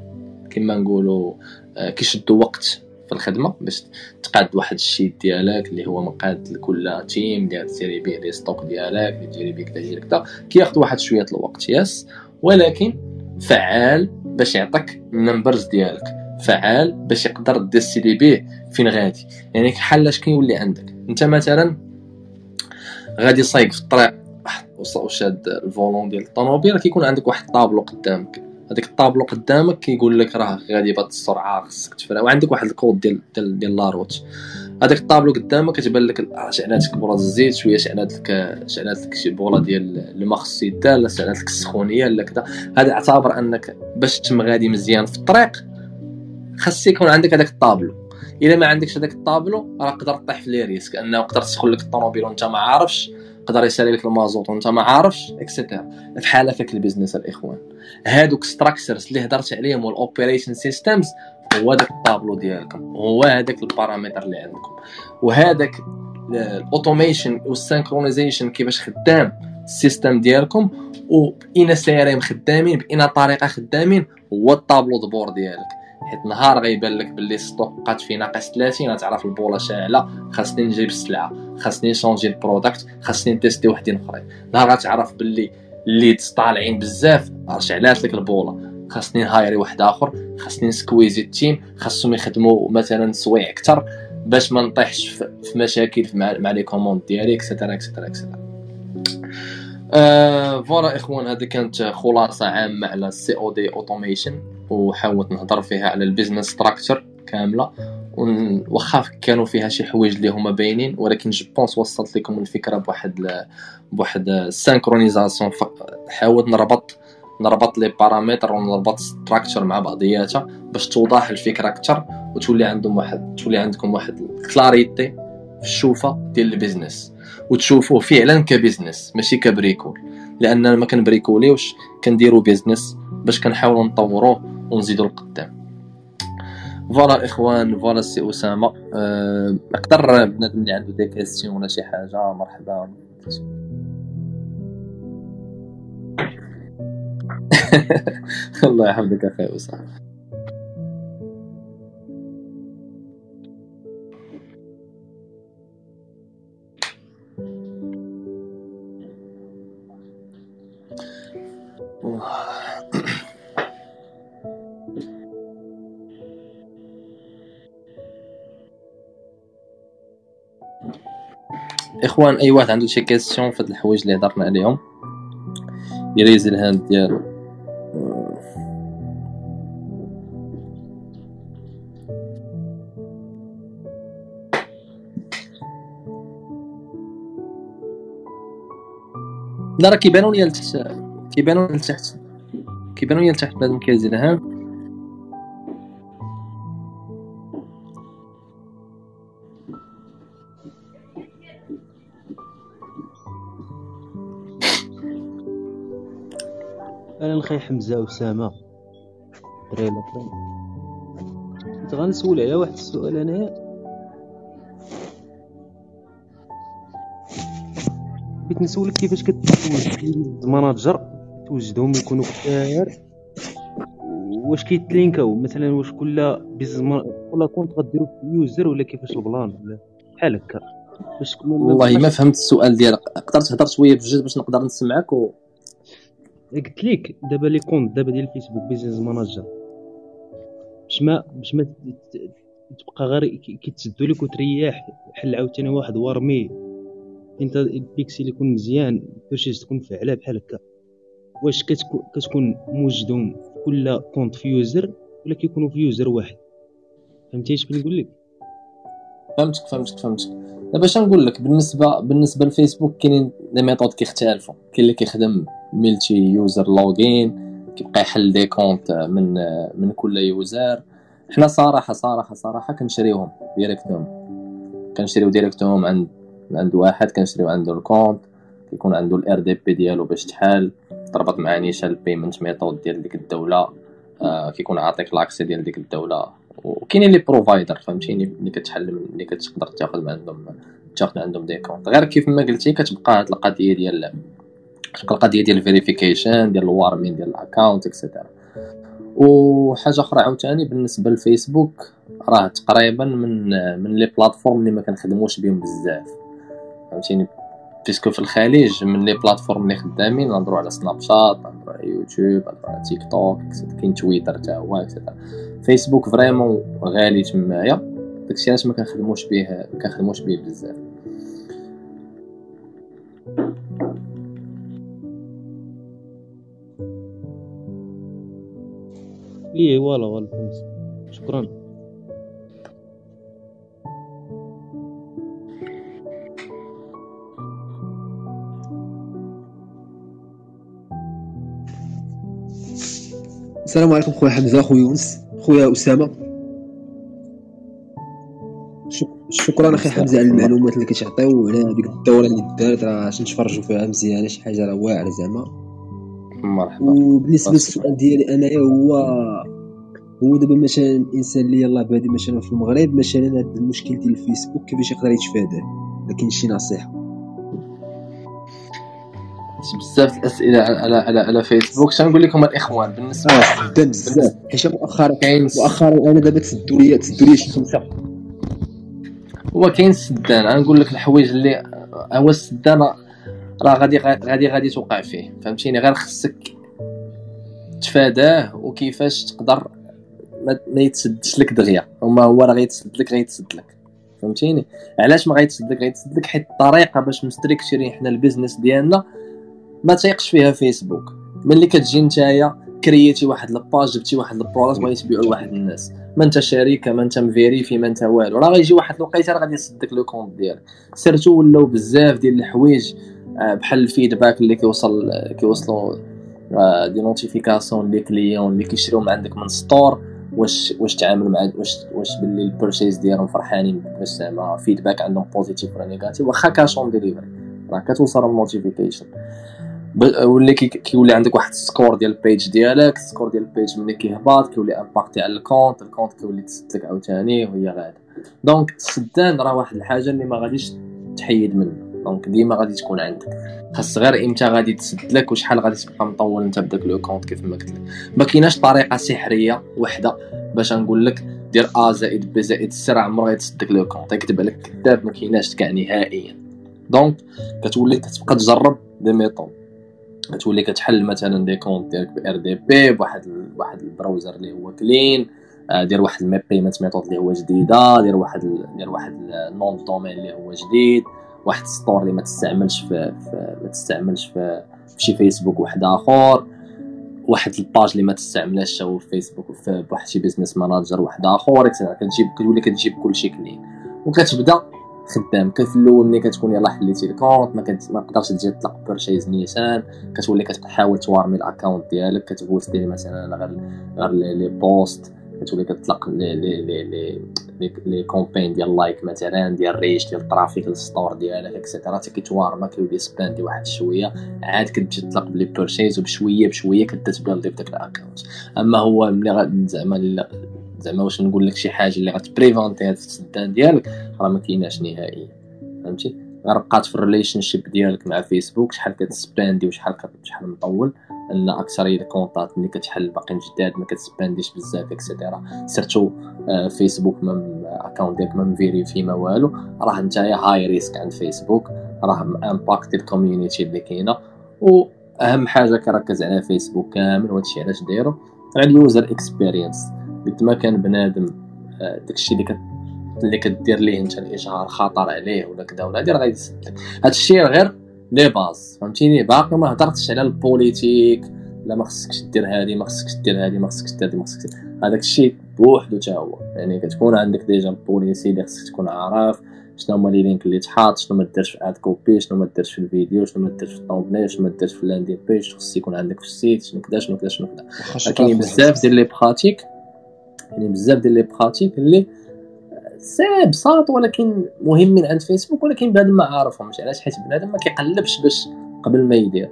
[SPEAKER 1] كما نقولوا آه، كيشدوا وقت في الخدمة باش تقاد واحد ال sheet ديالك اللي هو مقاد لكل team اللي تسيري به les stocks ديالك اللي به كذا دير كذا كياخذ واحد شوية الوقت yes ولكن فعال باش يعطيك ال numbers ديالك. فعال باش يقدر décider به فين غادي. يعني بحال كيولي عندك. انت مثلا غادي صايق في الطريق وشاد ال volant ديال الطوموبيل كيكون عندك واحد الطابلو قدامك. هذاك الطابلو قدامك كيقول لك راه غادي بهاد السرعة خصك تفرا وعندك واحد الكود ديال ديال, ديال la route هذاك الطابلو قدامك كتبان لك شعلات لك الزيت شوية شعلات لك شعلات لك شي بولا ديال الماء خصو يدار شعلات لك السخونية لا كذا هذا اعتبر أنك باش تم غادي مزيان في الطريق خاص يكون عندك هذاك الطابلو. إلا ما عندكش هذاك الطابلو راه تقدر تطيح في les risques. أنه تقدر تسخن لك الطوموبيل وأنت ما عارفش يقدر يسالي لك المازوت وأنت ما عارفش et cetera بحال هكاك ال business الإخوان. هادوك structures اللي هضرت عليهم وال operation systems هو داك الطابلو ديالكم. هو هذاك البارامتر اللي عندكم. وهذاك ال automation وال synchronization كيفاش خدام ال system ديالكم وباين سيرين خدامين باين طريقة خدامين هو ال tableau de bord ديالك. حيت نهار غيبان لك بال les stocks بقات فيه ناقص 30 غتعرف البوله شاعلة خاصني نجيب السلعه خاصني نشونجي ال product خاصني نتيستي وحدين اخرين نهار غتعرف باللي ال leads طالعين بزاف شعلات لك البوله خاصني نهايري واحد آخر خاصني نسكويزي ال team خاصهم يخدموا مثلا سوايع أكثر باش ما نطيحش في مشاكل مع les commandes ديالي et cetera et cetera et cetera voilà إخوان هذه كانت خلاصة عامة على ال COD automation وحاولت نهضر فيها على ال business structure كاملة. واخا كانوا فيها شي حوايج اللي هما باينين ولكن je pense وصلت لكم الفكرة بواحد بواحد ال synchronisation حاولت نربط نربط les paramètres ونربط structure مع بعضياتها باش توضح الفكرة أكثر وتولي عندهم واحد تولي عندكم واحد ال clarity في الشوفة ديال ال business. وتشوفوه فعلا ك business ماشي كبريكول. لأن ما كنبريكوليوش كنديرو business باش كنحاولوا نطوروه ونزيدو القدام voilà إخوان voilà سي أسامة. أه نقدر بنادم اللي عنده des questions ولا شي حاجة مرحبا. *laughs* الله يحفظك أخي أسامة. إخوان أي واحد عنده شي كيسيون في هاد الحوايج اللي هضرنا عليهم ي raise ال hand ديالو. لا راه كيبانو ليا لتحت كيبانو ليا لتحت كيبانو ليا لتحت بنادم كيهز ال
[SPEAKER 2] hand. الخي حمزة وسامة. دراري الاخرين كنت غنسول على واحد السؤال انايا بغيت نسولك كيفاش كتوجد manager توجدهم يكونوا كثار واش كيتلينكاو؟ مثلا واش كل business كل compte غديروا في user ولا كيفاش ال plan؟ ولا بحال هكا.
[SPEAKER 1] والله ما فهمت السؤال ديالك. تقدر تهضر شوية بجد باش نقدر نسمعك و...
[SPEAKER 2] قلت لك دابا les comptes دابا ديال ال Facebook Business Manager باش ما باش ما تبقى غير كيتسدوا لك وتريح بحال عاوتاني واحد warm ي. انت البيكسل يكون مزيان ال purchase تكون فعاله بحال هكا. واش كتكون كتكون موجدهم في كل compte في user ولا كيكونوا في user واحد. فهمتي اش بغيت لك؟
[SPEAKER 1] فهمتك فهمتك فهمتك. دابا اش نقول لك بالنسبة بالنسبة للفيسبوك كاينين les méthodes كيختلفوا كاين اللي كيخدم multi-user login كيبقى يحل des comptes من من كل user. حنا صراحة صراحة صراحة كنشريوهم directement. كنشريو directement عند عند واحد كنشريو عنده ال compte كيكون عنده ال RDP ديالو باش تحال تربط مع نيشان ال payment method ديال ديك الدولة آه كيكون عاطيك l'accès ديال ديك الدولة. وكاينين les provider فهمتيني؟ ملي كتحل ملي كتقدر تاخذ من عندهم تاخذ عندهم des comptes غير كيف ما قلتي كتبقى هاد القضية ديال كتبقى القضية ديال الفيريفيكيشن ديال الوارمين ديال الاكونت اكسيتيرا وحاجة أخرى عاوتاني بالنسبة للفيسبوك راه تقريبا من من les plateformes اللي ما كنخدموش بهم بزاف. فهمتيني؟ parce que في الخليج من les plateformes اللي خدامين نهضروا على Snapchat نهضروا على يوتيوب نهضروا على تيك توك كاين تويتر حتى هو et cetera Facebook vraiment غالي تمايا داكشي علاش ما كنخدموش به ما كنخدموش به بزاف.
[SPEAKER 2] إيه voilà voilà شكرا.
[SPEAKER 3] السلام عليكم خويا حمزة خويا يونس خويا أسامة. شكرا أخي حمزة على المعلومات اللي كتعطيو. على هذيك الدورة اللي دارت راه نتفرجوا فيها مزيانة شي حاجة راه واعرة زعما.
[SPEAKER 1] مرحبا.
[SPEAKER 3] وبالنسبة للسؤال ديالي انايا هو هو دابا مثلا الإنسان اللي يلاه بادي مثلا في المغرب مثلا هذا المشكل ديال الفيسبوك كيفاش يقدر يتفاداه؟ لكن شي نصيحة.
[SPEAKER 1] بزاف الأسئلة على على على فيسبوك. شنو نقول لكم الإخوان بالنسبة
[SPEAKER 3] آه جدا بزاف. حيت مؤخرا كاين مؤخرا أنا دابا تسدوا لي تسدوا لي شي خمسة.
[SPEAKER 1] هو كاين السدان أنا نقول لك الحوايج اللي هو السدان راه غادي غادي غادي توقع فيه. فهمتيني؟ غير خصك تفاداه وكيفاش تقدر ما يتسدش لك دغيا. وما هو راه غيتسد لك غيتسد لك. فهمتيني؟ علاش ما غيتسد لك؟ غيتسد لك حيت الطريقة باش مستريكتيرين حنا ال business ديالنا ما تيقش فيها فيسبوك. ملي كتجي نتايا كرييتي واحد la page جبتي واحد ال product بغيتي تبيعو لواحد الناس. ما انت شركه ما انت مفيريفي ما انت والو. راه غيجي واحد الوقيتة راه غادي يصدك le compte ديالك. surtout ولاو بزاف ديال الحوايج آه، بحال ال feedback اللي كيوصل كيوصلوا آه، des notifications les clients اللي كيشريو من عندك من store. واش واش تعامل مع واش واش باللي ال purchase ديالهم فرحانين باش زعما feedback عندهم positive ولا negative واخا cash on delivery راه كتوصل ال notification ولا كيولي عندك واحد السكور ديال البيج ديالك السكور ديال البيج ملي كيهبط كيولي impacter على ال compte ال compte كيولي تسد لك عاوتاني وهي غاده donc السدان راه واحد الحاجة اللي ما غاديش تحيد منه. donc ديما غادي تكون عندك. خاص غير إمتى غادي تسد لك وشحال غادي تبقى مطول انت بداك le compte كيف ما قلت لك. ما كايناش طريقة سحرية وحدة باش نقول لك دير A زائد B زائد C راه عمره غيتسد لك le compte يكتب عليك كذاب ما كايناش كاع نهائيا. donc كتولي كتبقى تجرب des méthodes تولي كتحل مثلا des comptes ديالك ب RDP بواحد واحد ال browser اللي هو clean آه، دير واحد ال payment method اللي هو جديدة دير واحد دير واحد ال nom de domaine اللي هو جديد واحد store اللي ما تستعملش في, في ما تستعملش في في شي فيسبوك واحد آخر واحد ال page اللي ما تستعملهاش هو في فيسبوك في واحد شي business manager واحد آخر كتجيب كتولي كتجيب كلشي clean وكتبدأ خدام. في الأول ملي كتكون يلاه حليتي ال compte ما ما تقدرش تجي تطلق purchase نيسان كتولي كتحاول توارمي ال account ديالك كتبوست دير مثلا غير غير les posts كتولي كتطلق لي لي لي لي les campagnes ديال like مثلا ديال reach ديال ال traffic لل store ديالك et cetera حتى كيتوارما كيولي سباندي واحد شوية. عاد كتمشي تطلق ب les purchases وبشوية بشوية كتبدا داك ال account. أما هو ملي زعما زعما واش نقول لك شي حاجة اللي غتبريفونتي هاد السدان ديالك راه ما كايناش نهائيا فهمتي؟ غير بقات في ال relationship ديالك مع فيسبوك شحال كتسباندي وشحال شحال مطول ان اكثريه الكونتات ملي كتحل باقيين جداد ما كتسبانديش بزاف et cetera surtout فيسبوك ما account ديالك ما مفيريفي ما والو راه نتايا high risk عند فيسبوك راه impact ال community اللي كاينة. واهم حاجة كركز على فيسبوك كامل وهادشي علاش دايرو؟ على ال user experience قد ما كان بنادم آه، داكشي اللي اللي كدير ليه انت الاشهار خطر عليه ولا كذا ولا هادي راه غيسد هادشي غير les bases فهمتيني؟ باقي ما هضرتش على ال politique لا ما خصكش دير هادي ما خصكش دير هادي ما خصكش دير هادي ما خصكش هذاك الشيء بوحدو تا هو. يعني كتكون عندك déjà policy اللي خصك تكون عارف شنو هما les links اللي تحط شنو ما ديرش في ad copy شنو ما ديرش في الفيديو شنو ما ديرش في ال template شنو ما ديرش في ال landing page خص يكون عندك في ال site شنو كذا شنو كذا شنو كذا كاينين بزاف ديال les pratiques كاينين بزاف ديال les pratiques اللي سي بساط ولكن مهمين عند فيسبوك ولكن بنادم ما عارفهمش علاش؟ حيت بنادم ما كيقلبش باش قبل ما يدير.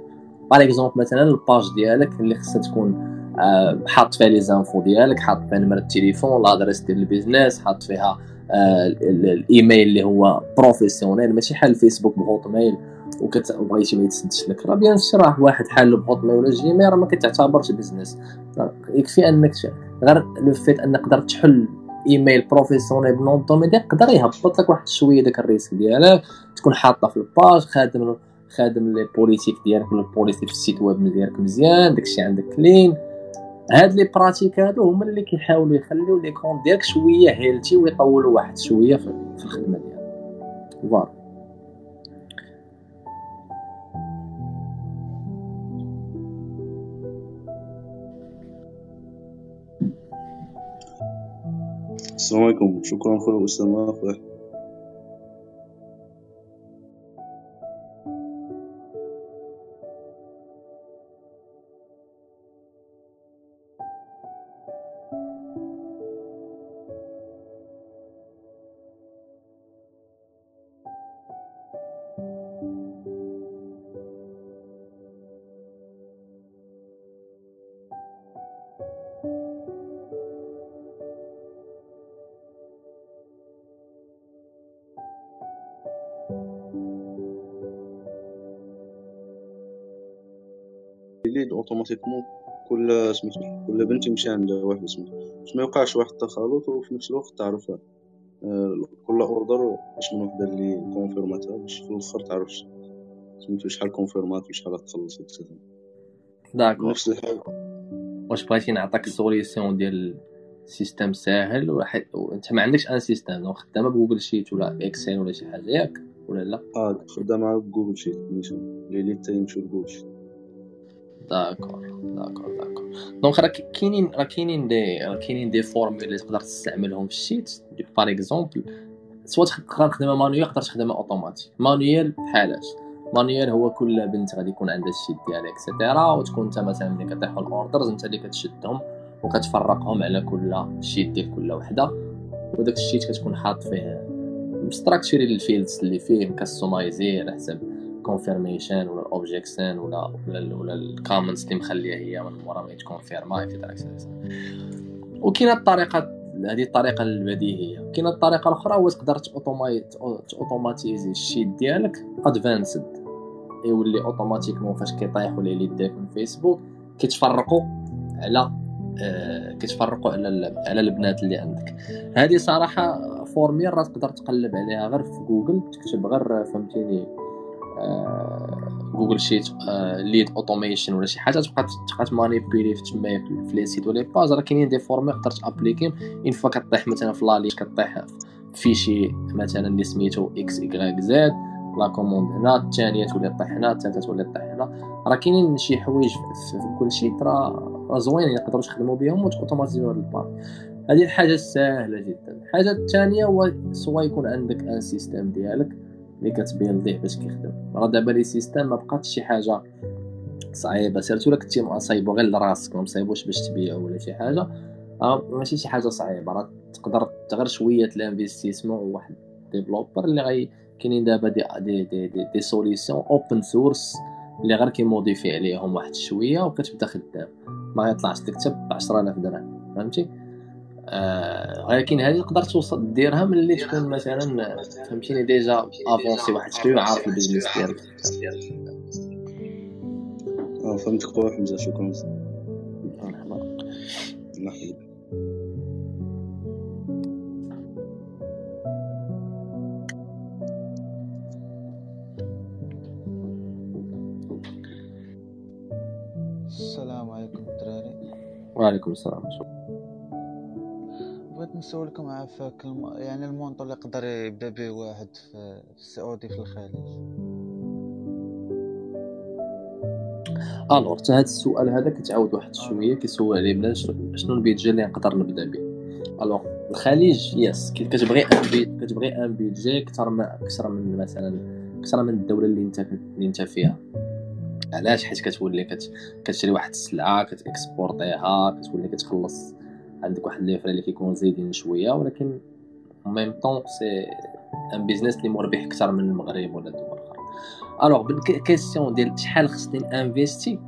[SPEAKER 1] par exemple مثلا ال page ديالك اللي خصها تكون آه، حاط فيها les infos ديالك حاط فيها نمرة التليفون l'adresse ديال ال business حاط فيها آه، الايميل اللي هو professionnel ماشي حال الفيسبوك ب Hotmail وبغيتي ما يتسدش لك. راه bien sûr راه واحد حال ب Hotmail ولا Gmail راه ما كتعتبرش business يكفي أنك غير le fait أنك تقدر تحل email professionnel ب nom de domaine يقدر يهبط لك واحد شوية داك ال risque ديالك. تكون حاطه في ال page خادم خادم les politiques ديالك ولا ال politique في ال site web ديالك مزيان داكشي عندك clean هاد les pratiques هادو هما اللي كيحاولوا يخليو les comptes ديالك شوية healthy ويطولوا واحد شوية في الخدمة ديالك. voilà.
[SPEAKER 4] السلام عليكم. شكرا خويا اسامه خويا lead automatiquement كل سميتو كل بنت يمشي عندها واحد سميتو باش ما يوقعش واحد التخلط وفي نفس الوقت تعرف آه، كل order باش من وحده اللي كونفيرماتها باش في الأخر تعرف سميتو شحال كونفيرمات وشحال تخلص et
[SPEAKER 1] cetera d'accord
[SPEAKER 4] نفس الحال
[SPEAKER 1] واش بغيتي نعطيك ال solution ديال système ساهل وحد وانت ما عندكش un système donc خدامة ب Google Sheet ولا Excel ولا شي حاجة ياك ولا لا؟
[SPEAKER 4] آه خدامة ب Google Sheet نيشان اللي اللي تيمشيو ل Google
[SPEAKER 1] Sheet d'accord d'accord d'accord. donc راه كاينين راه كاينين des راه كاينين des formules اللي تقدر تستعملهم في ال sheet. par exemple soit تقدر تخدمها manuel تقدر تخدمها automatique manuel بحالاش؟ manuel هو كل بنت غادي يكون عندها ال sheet ديالها et cetera وتكون انت مثلا ملي كطيحوا ال orders انت اللي كتشدهم وكتفرقهم على كل sheet ديال كل وحدة. وداك ال sheet كتكون حاط فيه مستراكتوري ال fields اللي فيه مكستمايزي على حسب confirmation ولا ال objection ولا ولا ولا ال comments اللي مخليها هي من مورا ما يتكونفيرما et cetera وكاينة الطريقة هذه الطريقة البديهية. كاينة الطريقة الأخرى هو تقدر اوتوماتيزي ال sheet ديالك advanced يولي automatiquement فاش كيطيح ولا les leads من فيسبوك كيتفرقوا على آه كيتفرقوا على على البنات اللي عندك. هذه صراحة formule راه تقدر تقلب عليها غير في جوجل تكتب غير فهمتيني Google Sheet lead automation ولا شي حاجة. تبقى تبقى تمانيبيلي في تما في les sheets ولا page راه كاينين des formules تقدر تابليكي une fois كطيح مثلا في لالي كطيح في شي مثلا اللي سميتو X Y Z la commande هنا الثانية تولي طيح هنا الثالثه تولي طيح هنا. راه كاينين شي حوايج في كل sheet. راه زوينين يقدروا يخدموا بهم وتوتوماتيزيو هاد ال part. هذه الحاجة السهله جدا. الحاجة الثانية هو سوا يكون عندك un système ديالك. اللي كتبيلديه باش كيخدم. راه دابا les systèmes ما بقاتش شي حاجة صعيبة. surtout الا كنتي مصايبو غير لراسك ما مصايبوش باش تبيعو ولا شي حاجة. راه ماشي شي حاجة صعيبة. راه تقدر غير شوية ال investissement واحد developer اللي غي كاينين دابا des des des des, des solutions open source اللي غير كيموديفي عليهم واحد شوية وكتبدا خدام. ما يطلعش تكتب ب 10000 درهم. فهمتي؟ ولكن هذه تقدر توصل ديرها ملي تكون مثلا فهمتيني déjà avancé واحد شوية عارف ال business ديالك *laughs*
[SPEAKER 4] آه فهمتك خويا حمزة شكرا.
[SPEAKER 1] مرحبا.
[SPEAKER 4] مرحبا.
[SPEAKER 5] السلام عليكم الدراري
[SPEAKER 1] وعليكم السلام.
[SPEAKER 5] بغيت نسولكم عافاك الم... يعني ال montant اللي يقدر يبدأ به واحد في, السعودي في الخليج.
[SPEAKER 1] حتى هذا السؤال هذا كتعاود واحد شوية كيسول عليه بلا شنو ال budget اللي نقدر نبدأ به. alors الخليج yes كتبغي un bu- كتبغي un budget أكثر من أكثر من مثلا أكثر من الدولة اللي انت اللي انت فيها. علاش؟ حيت كتولي كت... كتشري واحد السلعة كتاكسبورتيها كتولي كتخلص عندك واحد les اللي كيكونوا زايدين شوية ولكن même temps c'est un business اللي مربح أكثر من المغرب ولا دول أخرى. alors بال question ديال شحال خصني investir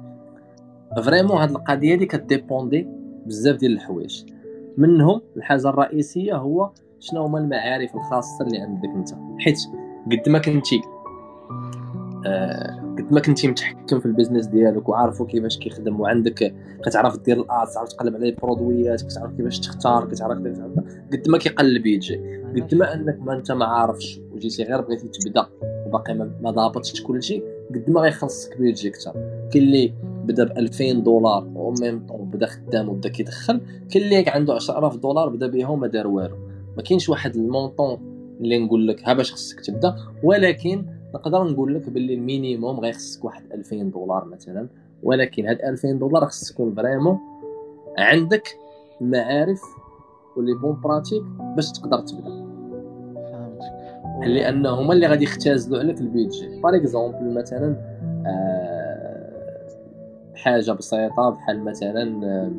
[SPEAKER 1] vraiment هاد القضية هادي كديبوندي بزاف ديال الحوايج. منهم الحاجة الرئيسية هو شنو هما المعارف الخاصة اللي عندك أنت؟ حيت قد ما كنتي آه ما كنتي متحكم في ال business ديالك وعارفو كيفاش كيخدم وعندك كتعرف دير ال ad تعرف تقلب على البرودويات كتعرف كيفاش تختار كتعرف قد ما كيقلب يجي. قد ما أنك ما أنت ما عارفش وجيتي غير بغيتي تبدأ وباقي ما ضابطش كلشي قد ما غيخلصك بيجي أكثر كاين اللي بدا ب 2000 دولار au même temps بدا خدام وبدا كيدخل كاين اللي عنده 10000 دولار بدا بها وما دار والو. ما كاينش واحد ال montant اللي نقول لك ها باش خصك تبدأ ولكن نقدر نقول لك باللي ال minimum غيخصك واحد 2000 دولار مثلا ولكن هاد 2000 دولار خص تكون vraiment عندك المعارف و les bonnes pratiques باش تقدر تبدا.
[SPEAKER 5] فهمتك.
[SPEAKER 1] لأن هما اللي غادي يختازلوا عليك ال budget par exemple مثلا آه، حاجة بسيطة بحال مثلا آه،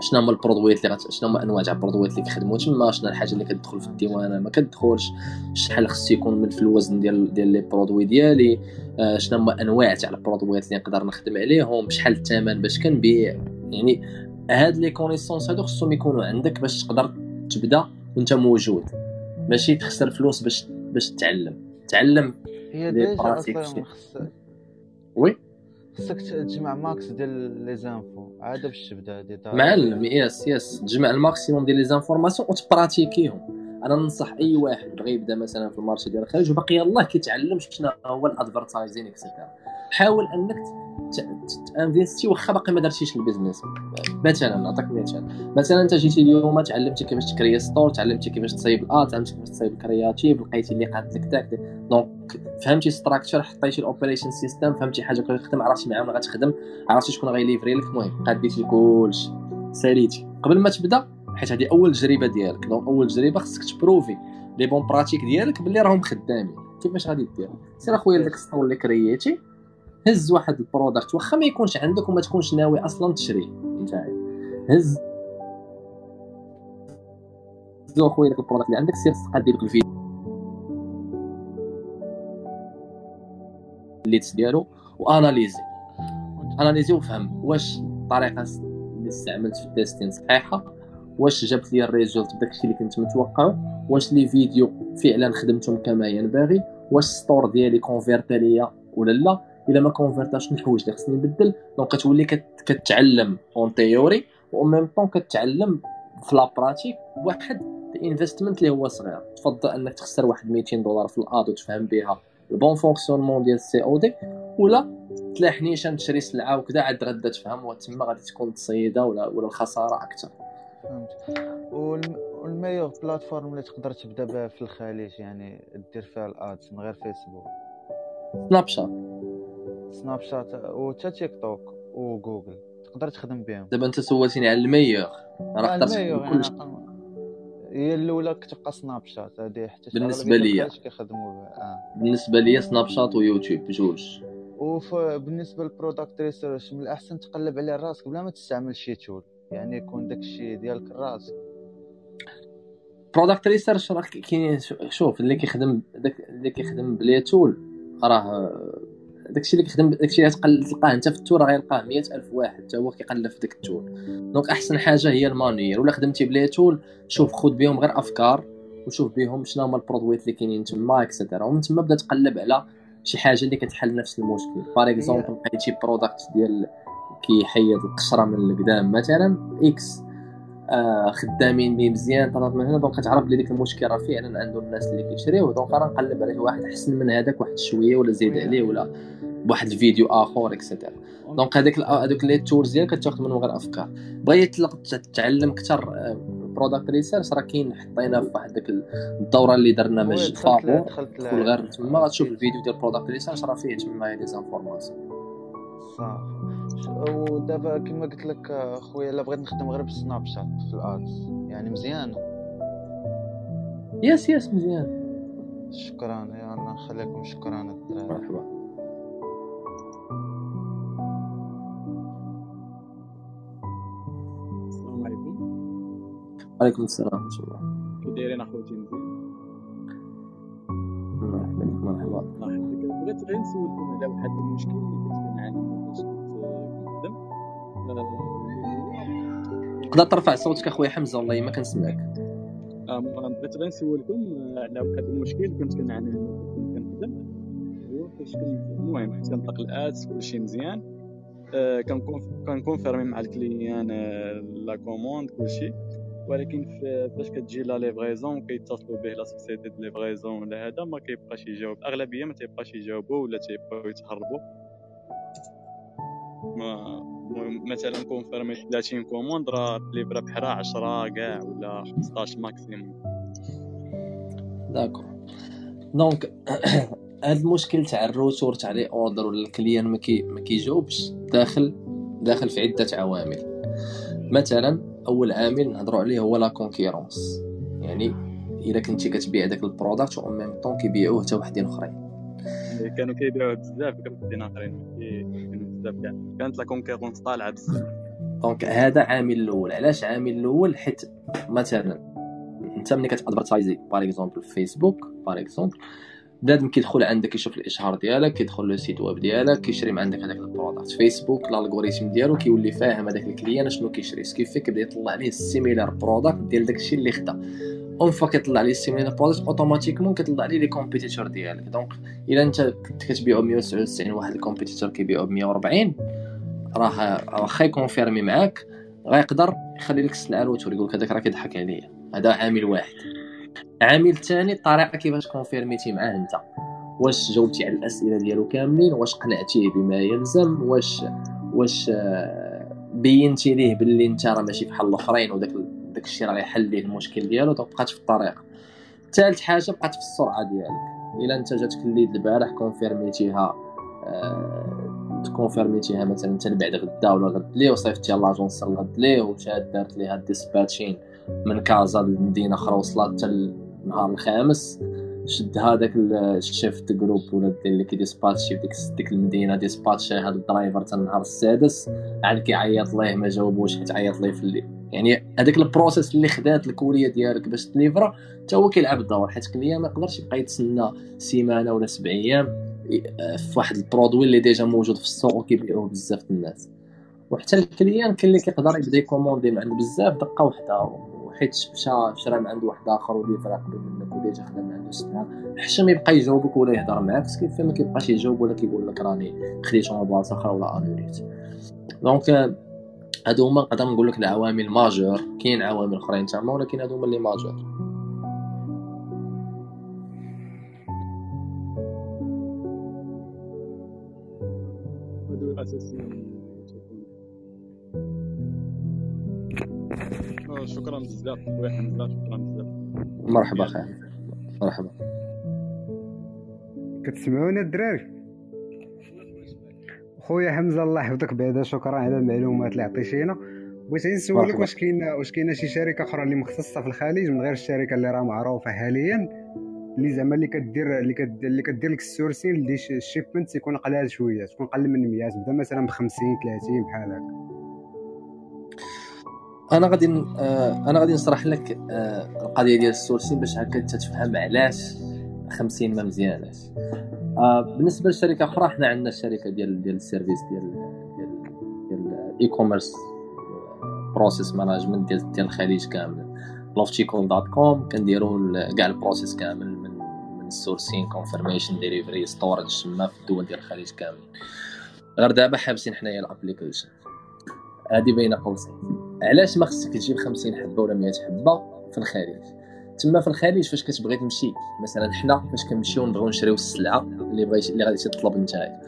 [SPEAKER 1] شنو هما البرودويات اللي غت... شنو هما أنواع تاع البرودويات اللي كيخدموا تما شنو الحاجة اللي كتدخل في الديوانه ما كتدخلش. شحال خص يكون من في الوزن ديال ديال le produit ديالي؟ آه، شنو هما أنواع تاع البرودويات اللي نقدر نخدم عليهم؟ شحال الثمن باش كنبيع؟ يعني هاد les connaissances هادو خصهم يكونوا عندك باش تقدر تبدا وانت موجود. ماشي تخسر فلوس باش باش تتعلم تعلم
[SPEAKER 5] هي
[SPEAKER 1] déjà
[SPEAKER 5] أصلا
[SPEAKER 1] oui؟
[SPEAKER 5] خصك تجمع max ديال les infos. عاد باش تبدا دار
[SPEAKER 1] معلم yes yes. تجمع ال maximum ديال les informations وتبراتيكيهم أنا ننصح أي واحد بغى يبدأ مثلا في ال marché ديال الخارج وباقي يلاه كيتعلم شنو هو ال advertising et cetera حاول أنك تأنفيستي واخا باقي ما درتيش ال business. مثلا نعطيك مثال. مثلا أنت جيتي اليوم تعلمتي كيفاش تكري store تعلمتي كيفاش تصايب ال ad تعلمتي كيفاش تصايب ال creative لقيتي اللي قالت لك داك donc فهمتي structure حطيتي ال operation system فهمتي حاجة كيفاش تخدم عرفتي مع من غتخدم عرفتي شكون غيليفري لك. المهم قاديتي كلشي ساليتي. قبل ما تبدأ حيت هذه أول تجربة ديالك. donc أول تجربة خصك تبروفي les bonnes pratiques ديالك باللي راهم خدامين. كيفاش غادي دير؟ سير أخويا لذاك ال store اللي كرييتي. هز واحد product واخا ما يكونش عندك وما تكونش ناوي أصلا تشريه. نتايا هز. هز اخويا داك ال product اللي عندك سير قادي لك الفيديو les ads ديالو وأناليزي. أناليزي وفهم واش الطريقة اللي استعملت في ال testing صحيحة واش جابت لي ال result بداك اللي كنت متوقعه واش les vidéos فعلا خدمتهم كما ينبغي واش ال store ديالي كونفيرتي ليا ولا لا. إلا ما كونفيرتاش الحوايج اللي خصني نبدل donc كتولي كت- كتعلم en théorie و même temps كتعلم في la pratique بواحد ال investment اللي هو صغير. تفضل إنك تخسر واحد 200 دولار في ال ad وتفهم بها ال bon fonctionnement ديال ال COD ولا تلاح نيشان تشري سلعة وكذا عاد غادا تفهم وتما غادي تكون تصيدة ولا ولا الخسارة
[SPEAKER 5] أكثر وال meilleure plateforme اللي تقدر تبدأ بها في الخليج يعني دير فيها ال ads من غير
[SPEAKER 1] Facebook Snapchat
[SPEAKER 5] سناب شات وتا تيك توك وجوجل تقدر تخدم بهم.
[SPEAKER 1] دابا انت سولتيني على الميور راه
[SPEAKER 5] آه، الميور
[SPEAKER 1] نقول
[SPEAKER 5] يعني هي الأولى كتبقى سناب شات هذه حتى أغلبية
[SPEAKER 1] ليا.
[SPEAKER 5] كيخدموا بها آه.
[SPEAKER 1] بالنسبة ليا سناب شات ويوتيوب بجوج
[SPEAKER 5] وبالنسبه لل product research من الأحسن تقلب عليه راسك بلا ما تستعمل شي tool. يعني يكون داك الشيء ديالك راسك.
[SPEAKER 1] product research راه كاين شوف اللي كيخدم داك اللي كيخدم ب les tools راه داكشي اللي كيخدم داكشي اللي تقل- تلقاه انت في ال tool راه غيلقاه 100000 واحد حتى هو كيقلب في داك ال tool donc أحسن حاجة هي la manière ولا خدمتي ب les tools شوف خذ بهم غير أفكار وشوف بهم شنو هما les produits اللي كاينين تما et cetera ومن تما بدا تقلب على شي حاجة اللي كتحل نفس المشكل. par exemple لقيتي product ديال كيحيد القشرة من القدام مثلا X آه خدامين به مزيان طلعت من هنا donc كتعرف بلي ديك المشكل راه فعلا عنده الناس اللي كيشريوه donc راه نقلب عليه واحد أحسن من هذاك واحد شوية ولا زيد عليه ولا بواحد الفيديو آخر et cetera donc هذاك هذوك les tools ديالك كتاخذ منهم غير أفكار. بغيت تتعلم أكثر product research راه كاين حطينا في واحد ديك الدورة اللي درنا
[SPEAKER 5] دخلت ل-
[SPEAKER 1] تدخل غير تما غتشوف الفيديو ديال product research راه فيه تما les informations
[SPEAKER 5] صافي ودابا كما قلت لك آه، خويا إلا بغيت نخدم غير بالسناب شات في ال ads يعني مزيانه
[SPEAKER 1] yes yes مزيان.
[SPEAKER 5] شكرا. يلا نخليكم شكرا. الدراري
[SPEAKER 1] مرحبا.
[SPEAKER 6] السلام عليكم.
[SPEAKER 1] عليكم السلام ورحمة الله.
[SPEAKER 6] كي دايرين أخوتي مزيان.
[SPEAKER 1] مرحبا بك مرحبا.
[SPEAKER 6] الله بغيت غير نسولكم على واحد المشكل اللي كنت كنعاني منه.
[SPEAKER 1] تقدر ترفع صوتك اخويا حمزة والله ما كنسمعك
[SPEAKER 6] آه، بغيت غير نسولكم آه، على واحد المشكل كنت كنعاني كنخدم هو فاش المهم كنت كنطلق ال ads كلشي مزيان. آه، كن conf- كن confirmer مع ال client آه، la commande كلشي ولكن فاش كتجي la livraison كيتصلوا به la société de livraison ولا هذا ما كيبقاش يجاوب. الاغلبيه ما تيبقاش يجاوبوا ولا تيبقاو يتهربوا. ما مثلا confirmer 30 commandes راه ت livra بحرا 10 كاع ولا 15 maximum.
[SPEAKER 1] d'accord. donc *clears throat* هاد المشكل تاع ال retour تاع les orders ولا ال client ما كي ما كيجاوبش داخل داخل في عدة عوامل. مثلا أول عامل نهضروا عليه هو la concurrence. يعني إلا كنتي كتبيع داك ال product و même temps كيبيعوه حتى وحدين أخرين.
[SPEAKER 6] اللي كانوا كيبيعوه بزاف كانوا وحدين أخرين بزاف كاع كانت la concurrence طالعة بزاف.
[SPEAKER 1] donc هذا عامل الأول. علاش عامل الأول؟ حيت مثلا أنت ملي كت advertise ي par exemple في فيسبوك par exemple بنادم كيدخل عندك يشوف الإشهار ديالك كيدخل لل site web ديالك كيشري من عندك هذاك ال product فيسبوك ال algorithm ديالو كيولي فاهم هذاك ال client شنو كيشري. ce qui fait كيبدا يطلع عليه ال similar product ديال داكشي اللي خدا. une fois كيطلع عليه ال similar product automatiquement كيطلع عليه les competitors ديالك donc الا انت كنت كتبيعو ب 199 واحد ال competitor كيبيعو ب 140 راه واخا ي confirmer معاك غيقدر يخلي لك السلعه retour يقول لك هذاك راه كيضحك عليا هذا عامل واحد عامل ثاني الطريقة كيفاش confirmer تي معاه انت واش جاوبتي على الاسئله ديالو كاملين واش قنعتيه بما يلزم واش واش بينتي ليه باللي انت راه ماشي بحال الاخرين وداك داك الشيء راه غيحل ليه المشكل ديالو donc بقات في الطريقة ثالث حاجة بقات في السرعة ديالك. إلا أنت جاتك ال lead البارح confirmer تيها آه، ت confirmer تيها مثلا أنت بعد غدا ولا غد ليه وصيفطتيها l'agence غد ليه ومشات دارت ليها dispatching من كازا لمدينه أخرى وصلت حتى النهار الخامس. شد هذاك ال chef group ولا اللي كي dispatch ي ديك ديك المدينة dispatch ي هذا ال driver حتى النهار السادس. عاد كيعيط ليه ما جاوبوش حيت عيط ليه في الليل. يعني هذاك ال process اللي خدات ال courrier ديالك باش ت livra حتى هو كيلعب الدور. حيت client ما يقدرش يبقى يتسنى سيمانة ولا سبع أيام في واحد ال produit اللي déjà موجود في السوق وكيبيعوه بزاف الناس. وحتى ال client كاين اللي كيقدر يبدأ ي commander من عند بزاف دقة وحدة. وحيت مشى شرا من عند واحد آخر و livra قبل منك و déjà خدم من عنده السلعه حشم يبقى يجاوبك ولا يهضر معاك كيف ما كيبقاش يجاوب ولا كيقول لك راني خديته من بلاصه أخرى ولا annulé ت donc هادو هما نقدر نقول لك العوامل majeurs كاين عوامل أخرين تما ولكن هادو هما اللي majeurs
[SPEAKER 6] هادو الاساسيين شكرا بزاف خويا حمزه شكرا بزاف
[SPEAKER 1] مرحبا خير مرحبا.
[SPEAKER 7] كتسمعوني الدراري؟ خويا حمزة الله يحفظك. بعدا شكرا على المعلومات اللي عطيتينا. بغيت غير نسولك. واش كاينة واش كاينة شي شركة أخرى اللي مختصة في الخليج من غير الشركة اللي راه معروفة حاليا اللي زعما اللي كدير اللي كدير اللي كدير لك السورسين اللي الشيبمنت تيكون قلال شوية تكون قل من 100 تبدا مثلا ب 50 30 بحال هكا.
[SPEAKER 1] أنا غادي آه، أنا غادي نشرح لك آه، القضية ديال ال sourcing باش هكا أنت تفهم علاش 50 ما مزياناش آه، بالنسبة لشركه أخرى حنا عندنا الشركة ديال ديال ال service ديال ديال ديال commerce process management ديال ديال الخليج كامل لوفتيكول dot com كنديروا كاع ال process كامل من من ال sourcing confirmation delivery storage تما في الدول ديال الخليج كامل. غير دابا حابسين حنايا ال application هذه بين قوسين. علاش ما خصك تجيب 50 حبة ولا 100 حبة في الخارج تما في الخارج فاش كتبغي تمشي؟ مثلا حنا فاش كنمشيو نبغيو نشريو السلعة اللي بغيتي اللي غادي تطلب نتايا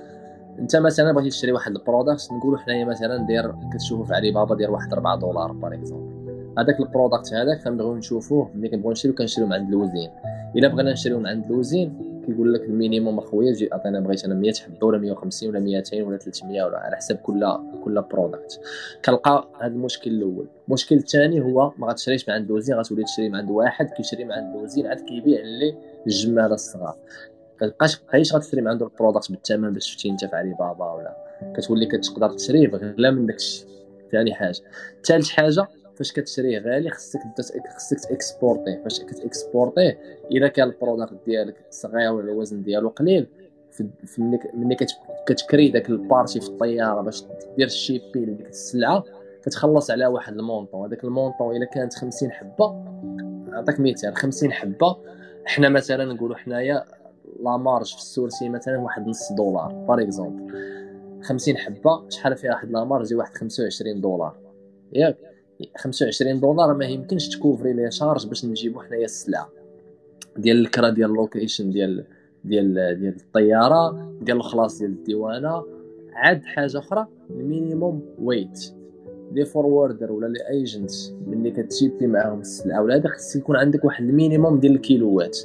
[SPEAKER 1] انت مثلا بغيتي تشري واحد ال product نقولوا حنايا مثلا داير كتشوفوا في علي بابا داير واحد 4 دولار par exemple هذاك ال product هذاك كنبغيو نشوفوه ملي كنبغيو نشريو كنشريو من عند l'usine إلا بغينا نشريو من عند l'usine كيقول لك ال minimum أخويا جي عطينا بغيت أنا 100 حبه ولا 150 ولا 200 ولا 300 ولا على حسب كل كل product كنلقى هذا المشكل الأول. المشكل الثاني هو ما غتشريش من عند l'usine غتولي تشري من عند واحد كيشري من عند l'usine عاد كيبيع اللي الجماله الصغار. كتبقاش بقيتش غتشري من عنده ال product بالثمن باش شفتي أنت في علي بابا ولا. كتولي كتقدر تشريه بغلا من داكشي. ثاني حاجة. ثالث حاجة فاش كتشريه غالي خصك خصك ت exporter يه فاش كت exporter يه إلا كان ال product ديالك صغير ولا الوزن ديالو قليل ملي كتكري داك ال partie في الطيارة باش دير ال shipping لديك السلعة كتخلص على واحد ال montant. هذاك المونطون إلا كانت 50 حبة نعطيك مثال 50 حبة حنا مثلا نقولوا حنايا la marge في ال sourcing مثلا واحد نص دولار par exemple 50 حبة شحال فيها واحد la marge؟ واحد 25 دولار. ياك. 25 دولار ما يمكنش ت couvrir les charges باش نجيبو حنايا السلعة. ديال الكرا ديال ال location ديال ديال ديال الطيارة ديال الخلاص ديال الديوانة عاد حاجة أخرى ال minimum weight les forwarders ولا les agents ملي كتشيبي معاهم السلعة. ولا هذا خص يكون عندك واحد ال minimum ديال الكيلوات.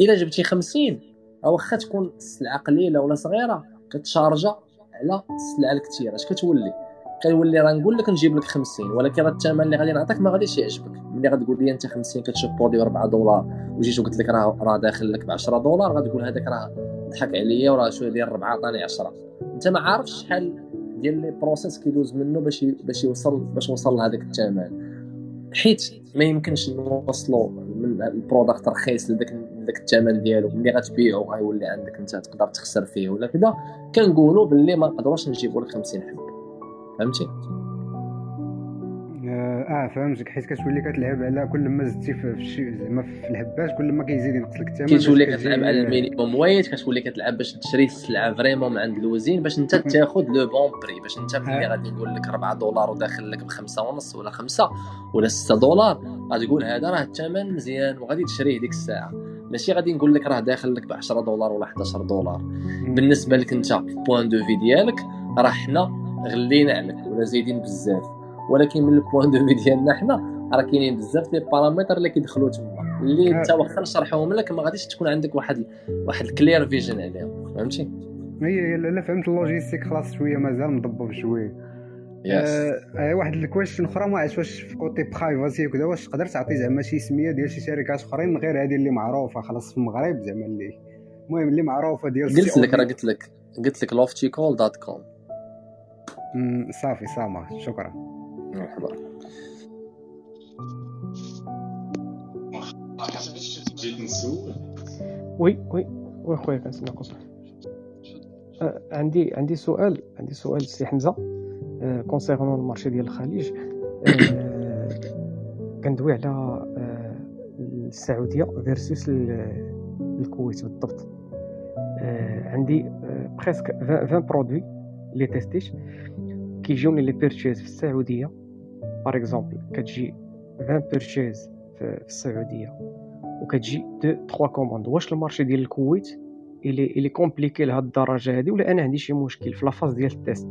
[SPEAKER 1] إلا جبتي 50 أو واخا تكون السلعة قليلة ولا صغيرة كتشارجا على السلعة الكثيره اش كتولي؟ كيولي راه نقول لك نجيب لك 50 ولكن راه الثمن اللي غادي نعطيك ما غاديش يعجبك. ملي غتقول لي أنت 50 كتشوف produit ب 4 دولار وجيت وقلت لك راه راه داخل لك ب 10 دولار غتقول هذاك راه ضحك عليا وراه شوية ديال 4 عطاني 10 أنت ما عارفش شحال ديال les process كيدوز منه باش باش يوصل باش وصل لهذاك الثمن حيت ما يمكنش نوصلوا من ال product رخيص لذاك لذاك الثمن ديالو. ملي غتبيعو غيولي عندك أنت تقدر تخسر فيه ولا كذا كنقولوا باللي ما نقدروش نجيبوا لك 50 حبه فهمتي؟
[SPEAKER 7] آه فهمتك. حيت كتولي كتلعب على كل ما زدتي في الشيء زعما في الهبات كل ما كيزيد ينقص لك الثمن
[SPEAKER 1] كتولي كتلعب على ال minimum weight كتولي كتلعب باش تشري السلعه vraiment من عند الوزين باش انت تاخذ le bon prix باش انت ملي غادي نقول لك 4 دولار وداخل لك بخمسة ونص ولا خمسة ولا 6 دولار غتقول هذا راه الثمن مزيان وغادي تشريه ديك الساعة. ماشي غادي نقول لك راه داخل لك ب 10 دولار ولا 11 دولار. بالنسبة لك انت point de vue ديالك راه حنا غلينا عليك ولا زايدين بزاف. ولكن من ال point de vue ديالنا حنا راه كاينين بزاف ديال ال paramètres اللي كيدخلوا تما اللي انت واخا نشرحهم لك ما غاديش تكون عندك واحد واحد ال clear vision عليهم فهمتي؟
[SPEAKER 7] هي لا فهمت ال logistique خلاص شوية مازال مضبب شوية. آه واحد ال question أخرى ما عرفتش واش في côté privacy وكذا واش تقدر تعطي زعما شي سمية ديال شي شركات أخرين غير هذه اللي معروفة خلاص في المغرب زعما اللي المهم اللي معروفة ديال
[SPEAKER 1] قلت لك راه قلت لك قلت لك لوفتي كول دوت كوم
[SPEAKER 7] صافي سامع شكرا
[SPEAKER 1] مرحبا
[SPEAKER 8] وي وي وي خويا كنسمعك أه عندي عندي سؤال عندي سؤال سي حمزه أه كونسيرنون المارشي ديال الخليج أه كندوي على أه السعودية versus الكويت بالضبط أه عندي أه presque 20 produits اللي تيستيش. كيجيوني les purchases في السعودية. par exemple كتجي 20 purchases في السعودية. وكتجي deux 3 commandes واش ال marché ديال الكويت؟ il est compliqué لهاد الدرجه هادي ولا أنا عندي شي مشكل في la phase ديال ال test.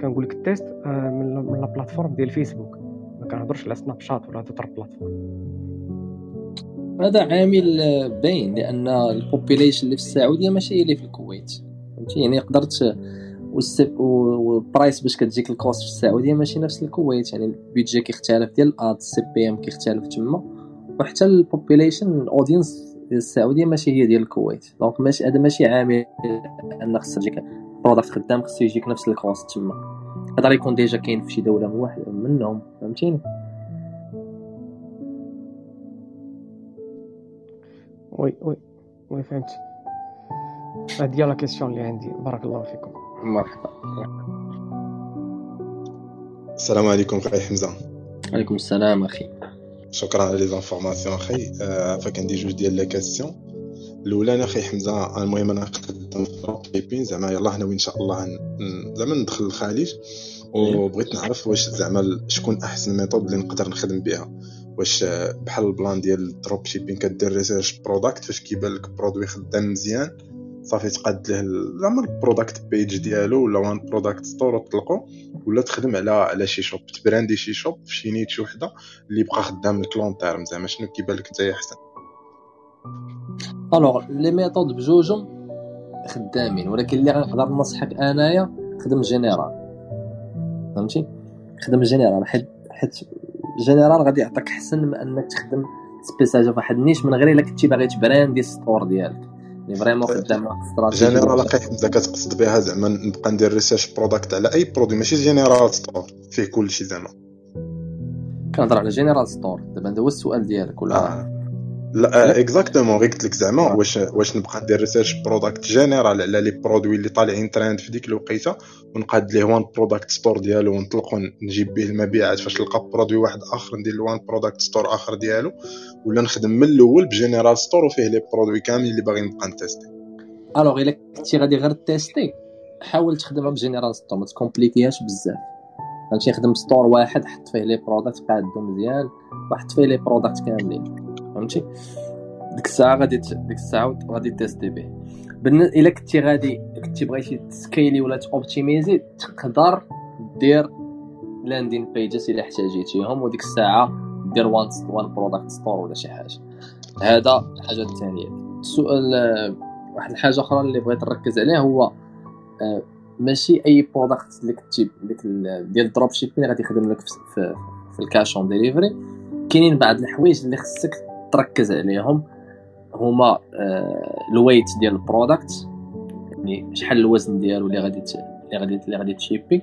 [SPEAKER 8] كنقول لك ال test من من la plateforme ديال فيسبوك ما كنهضرش على سناب شات ولا d'autres plateformes
[SPEAKER 1] هذا عامل باين لأن ال population اللي في السعودية ماشي اللي في الكويت. فهمتي؟ يعني قدرت وال price باش كتجيك ال cost في السعودية ماشي نفس الكويت يعني ال budget كيختلف ديال ال ads ال CPM كيختلف تما. وحتى ال population ال audience السعودية ماشي هي ديال الكويت. donc ماشي هذا ماشي عامل أن خص تجيك product خدام خصو يجيك نفس ال cost تما. يقدر يكون déjà كاين في شي دولة واحدة منهم فهمتيني؟
[SPEAKER 8] oui oui oui فهمت هادي هي la question اللي عندي بارك الله فيكم
[SPEAKER 1] مرحبا.
[SPEAKER 9] السلام عليكم أخي حمزة.
[SPEAKER 1] عليكم السلام أخي.
[SPEAKER 9] شكرا على les informations أخي. آه فكندي جوج ديال la question الأولى أنا أخي حمزة المهم أنا خدام في زعما يلاه ناوي ان شاء الله زعما ندخل الخليج. وبغيت نعرف واش زعما شكون أحسن method اللي نقدر نخدم بها. واش بحال ال plan ديال ال dropshipping كدير research product فاش كيبان لك produit خدام مزيان. صافي تقاد له زعما ال product page ديالو ولا one product store وتطلقو ولا تخدم على على شي shop تبراندي شي shop في شي niche وحده اللي بقى خدام لك long terme زعما شنو كيبان لك نتايا أحسن؟
[SPEAKER 1] alors les methods بجوجهم خدامين ولكن اللي غنقدر ننصحك أنايا خدم جينيرال فهمتي؟ خدم جينيرال حيت حيت جينيرال غادي يعطيك أحسن من أنك تخدم سبيساجا في واحد ال niche من غير إلا كنتي باغي تبراندي ال store ديالك. يعني vraiment خدام واحد stratégie
[SPEAKER 9] générale لقيت انت كتقصد بها زعما نبقى ندير research product على أي produit ماشي general store فيه كلشي زعما.
[SPEAKER 1] كنهضر على general store دابا هذا هو السؤال ديالك ولا؟
[SPEAKER 9] آه. لا exactement غير قلت لك زعما واش واش نبقى ندير research product general على les produits اللي طالعين ترند في ديك الوقيتة ونقاد ليه one product store ديالو ونطلقو نجيب به المبيعات فاش نلقى produit واحد آخر ندير one product store آخر ديالو ولا نخدم من الأول ب general store وفيه les produits كاملين اللي باغي نبقى نتيستي
[SPEAKER 1] alors الا كنتي غادي غير تيستي حاول تخدمها ب general store ما تكومبليكيهاش بزاف. فهمتي خدم store واحد حط فيه les products قادو مزيان وحط فيه لي product كاملين. فهمتي؟ ديك الساعة غادي ديك الساعة غادي تيستي به بالنسبة إلا كنتي غادي كنتي بغيتي تسكيلي ولا توبتيميزي تقدر دير landing pages إلا احتاجيتيهم وديك الساعة دير one one product store ولا شي حاجة. هذا الحاجة الثانية. السؤال واحد الحاجة أخرى اللي بغيت نركز عليه هو آه، ماشي أي product اللي كنتي ديال ال dropshipping غادي يخدم لك في, في ال cash on delivery كاينين بعض الحوايج اللي خصك تركز عليهم هما ال weight ديال ال product يعني شحال الوزن ديالو اللي غادي اللي غادي اللي غادي تشيبي.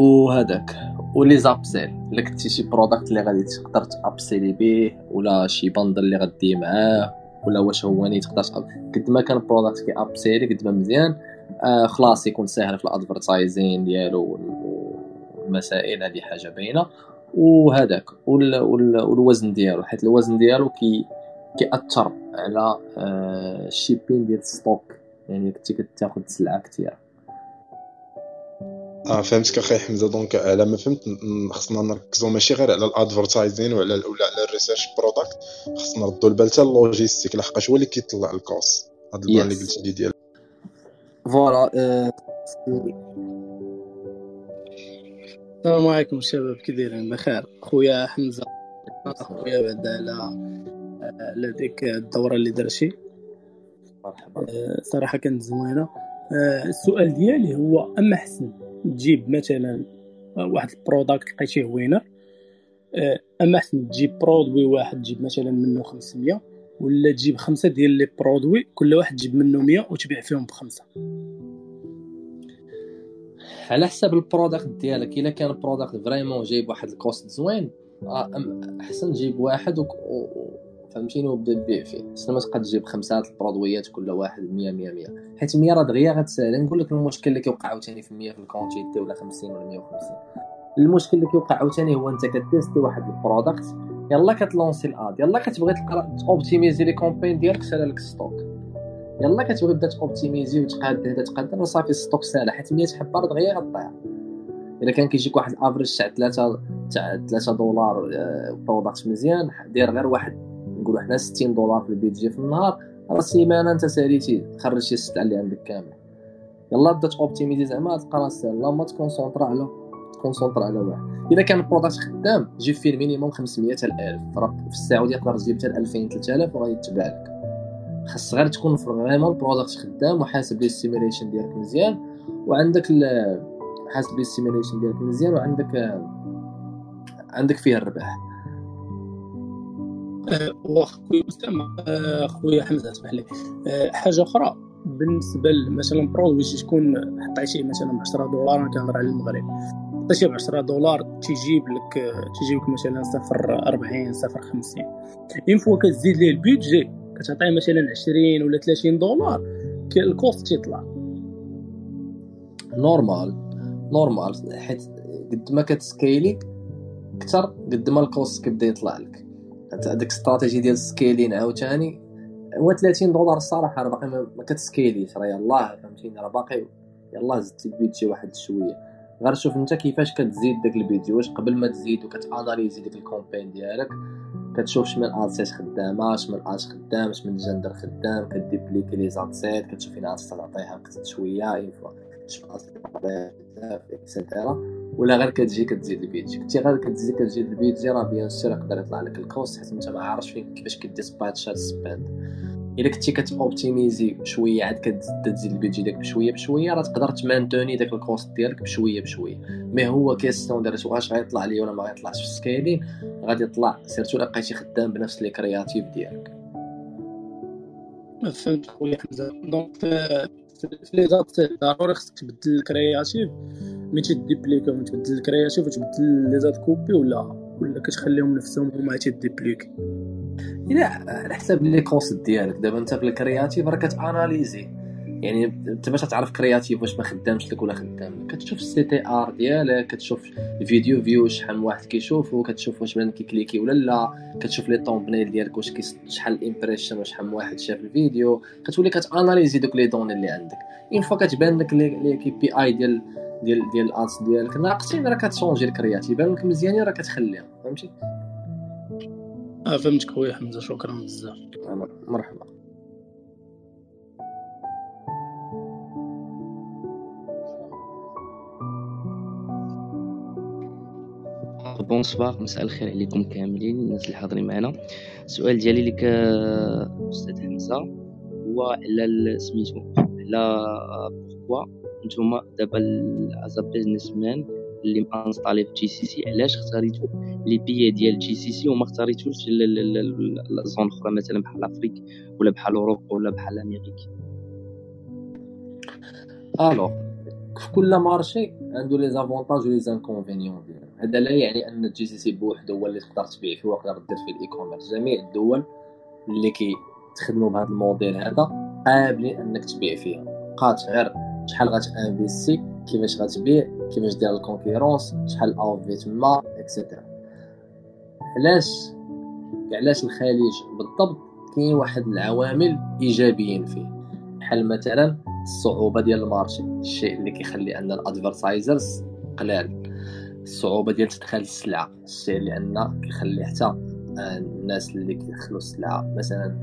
[SPEAKER 1] وهذاك ولي les upsells. الا كنتي شي product اللي غادي تقدر تابسيلي به ولا شي bundle اللي غدي معاه ولا واش هو ني تقدر قد ما كان product كي ابسيلي قد ما مزيان آه خلاص يكون ساهل في ال advertising ديالو والمسائل هذه حاجة باينة. وهذاك والوزن ديالو حيت الوزن ديالو كي كيأثر على ال shipping آه، ديال ال stock يعني كنتي كتاخذ سلعة كثيرة.
[SPEAKER 9] آه فهمتك أخي حمزة. donc على ما فهمت خصنا نركزوا ماشي غير على ال advertising وعلى ولا على ال research product خصنا نردوا البال حتى ال logistique. لحقاش هو اللي كيطلع ال cost هذا ال plan اللي قلتي لي ديال.
[SPEAKER 1] voilà آه،
[SPEAKER 10] السلام عليكم شباب كي دايرين؟ بخير. خويا حمزة خويا بعد على لديك الدورة اللي درتي؟ مرحبا. آه، صراحة كانت زوينة. آه، السؤال ديالي هو اما حسن تجيب مثلا واحد ال product لقيتيه winner؟ آه، اما حسن تجيب produit واحد تجيب مثلا منه 500 ولا تجيب خمسة ديال les produits كل واحد تجيب منه 100 وتبيع فيهم بخمسة؟
[SPEAKER 1] على حساب ال product ديالك. إلا كان ال product vraiment جايب واحد cost زوين أحسن تجيب واحد. فهمتيني وبدا تبيع فيه. سنا ما تبقى تجيب خمسة ال produitات كل واحد 100 100 100 حيت 100 راه دغيا غتسهل نقول لك المشكل اللي كيوقع عاوتاني في 100 في ال quantité ولا 50 ولا 150 المشكل اللي كيوقع عاوتاني هو أنت كتيستي واحد ال product يلا كتلونسي ال ad يلا كتبغي تقرأ توبتيميزي les campagnes ديالك سالا لك stock يلا كتبغي تبدا توبتيميزي وتقاد هذا تقاد صافي stock سالا حيت 100 حبه راه دغيا غطيح إلا كان كيجيك واحد ال average تاع 3 تاع 3 دولار product مزيان دير غير واحد نقولوا حنا 60 دولار في ال budget في النهار راه سيمانه أنت ساليتي خرجتي السلعه اللي عندك كامل. يلا بدا اوبتيميزي زعما تلقى راسك يلا ما تكونسونطرا على تكونسونطرا على واحد. اذا كان ال product خدام جيب فيه ال minimum 500 حتى 1000 راه في السعودية تقدر تجيب حتى 2000 3000 وغادي يتباع لك خاص غير تكون vraiment ال product خدام وحاسب les simulations ديالك مزيان وعندك حاسب les simulations ديالك مزيان وعندك عندك فيه الربح.
[SPEAKER 10] واخويا اسامه آه، خويا حمزة اسمح لي آه، حاجة أخرى بالنسبة مثلا produit تكون حطيتيه مثلا ب 10 دولار أنا كنهضر على المغرب. حطيتيه ب 10 دولار تيجيب لك تيجيب لك مثلا صفر 40 صفر 50 une fois كتزيد ليه ال budget كتعطيه مثلا 20 ولا 30 دولار ال cost تيطلع.
[SPEAKER 1] normal normal حيت قد ما كتسكيلي أكثر قد ما ال cost كيبدا يطلع لك. هذيك استراتيجي ديال ال scaling عاوتاني. هو 30 دولار الصراحة راه باقي ما كتسكيليش راه يلاه فهمتيني؟ راه باقي يلاه زدتي ال budget واحد شوية. غير شوف أنت كيفاش كتزيد داك ال budget واش قبل ما تزيد وكتأناليزي ديك ال campagne ديالك. كتشوف شمن ad set خدامة شمن ads خدام شمن جندر خدام كديبليكي les ad sets كتشوف فين ads تعطيها شوية une fois et cetera ولا غير كتجي كتزيد ال budget كنتي غير كتزيد كتزيد ال budget راه bien sûr يقدر يطلع لك ال cost حيت انت ما عارفش فين كيفاش كديسباتش هاد ال spend إلا كنتي كتوبتيميزي شوية عاد كتزيد ال budget ديالك بشوية بشوية راه تقدر تمانتوني داك ال cost ديالك بشوية بشوية. mais هو question ديال واش غيطلع لي ولا ما غيطلعش في ال scaling غادي يطلع surtout إلا بقيتي خدام بنفس les créatives ديالك.
[SPEAKER 10] فهمت خويا حمزة. donc في les ads ضروري خصك تبدل ال créative ملي تديبليكا تبدل ال créative وتبدل les ad copy ولا؟ ولا كتخليهم نفسهم هما تيديبليكي
[SPEAKER 1] الا على حساب les concepts ديالك دابا أنت في ال créative راه كتاناليزي يعني انت باش تعرف créative واش ما خدامش لك ولا خدام. كتشوف ال CTR ديالك كتشوف ال video view شحال من واحد كيشوفو كتشوف واش بان كيكليكي ولا لا. كتشوف les thumbnails ديالك واش شحال impression وشحال من واحد شاف الفيديو. كتولي كتاناليزي دوك les données اللي عندك. une fois كتبان لك les KPI ديال ديال ديال ال ads ديالك ناقصين راه كتشونجي ال créative. بان لك مزيانين راه كتخليها. فهمتي؟
[SPEAKER 10] آه فهمتك خويا حمزة شكرا بزاف.
[SPEAKER 1] مرحبا.
[SPEAKER 11] bonsoir مساء الخير عليكم كاملين الناس اللي حاضرين معنا السؤال ديالي لك أستاذ حمزه هو على سميتو على pourquoi نتوما دابا as business man اللي installé في GCC علاش اختاريتو les pays ديال GCC وما اختاريتوش ال zone أخرى مثلا بحال Afrique ولا بحال اوروبا ولا بحال أمريكا
[SPEAKER 1] alors في كل marché عنده les avantages و les inconvénients ديالو هذا لا يعني أن GCC بوحدو هو اللي تقدر تبيع فيه وتقدر دير فيه ال e-commerce جميع الدول اللي كيتخدموا بهذا الموديل هذا قابلين أنك تبيع فيها بقات غير شحال غت investir كيفاش غتبيع كيفاش دير ال concurrence شحال offer تما et cetera علاش؟ علاش الخليج بالضبط كاين واحد العوامل إيجابيين فيه. بحال مثلا الصعوبة ديال ال marché الشيء اللي كيخلي أن ال advertisers قلال. الصعوبة ديال تدخل السلعة الشيء لأن كيخلي حتى الناس اللي كيدخلوا السلعة مثلا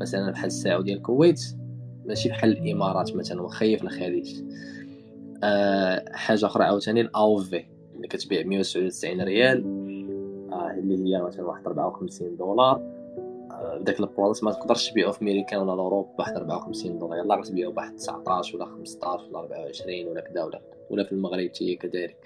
[SPEAKER 1] مثلا بحال السلعة ديال الكويت ماشي بحال الإمارات مثلا وخا في الخليج. أه حاجة أخرى عاوتاني ال offer اللي كتبيع 197 ريال أه اللي هي مثلا واحد 54 دولار. أه داك ال product ما تقدرش تبيعو في ميريكان ولا Europe بواحد 54 دولار. يلاه غتبيعو بواحد 19 ولا 15 ولا 24 ولا كذا ولا ولا في المغرب حتى هي كذلك.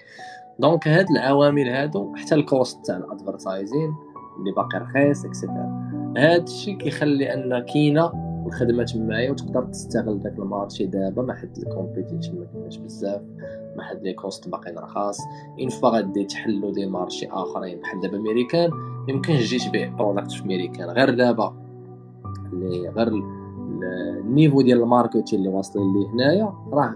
[SPEAKER 1] donc هاد العوامل هادو حتى ال cost تاع ال advertising اللي باقي رخيص et cetera هاد الشيء كيخلي أن كاينة الخدمه تمايا وتقدر تستغل داك ال marché دابا ما حد ال competition ما كاينش بزاف ما حد les costs باقيين رخاص une fois غادي تحلوا des marchés آخرين بحال دابا ميريكان يمكن تجي تبيع product في ميريكان غير دابا اللي غير ال niveau ديال ال marketing اللي واصلين ليه هنايا راه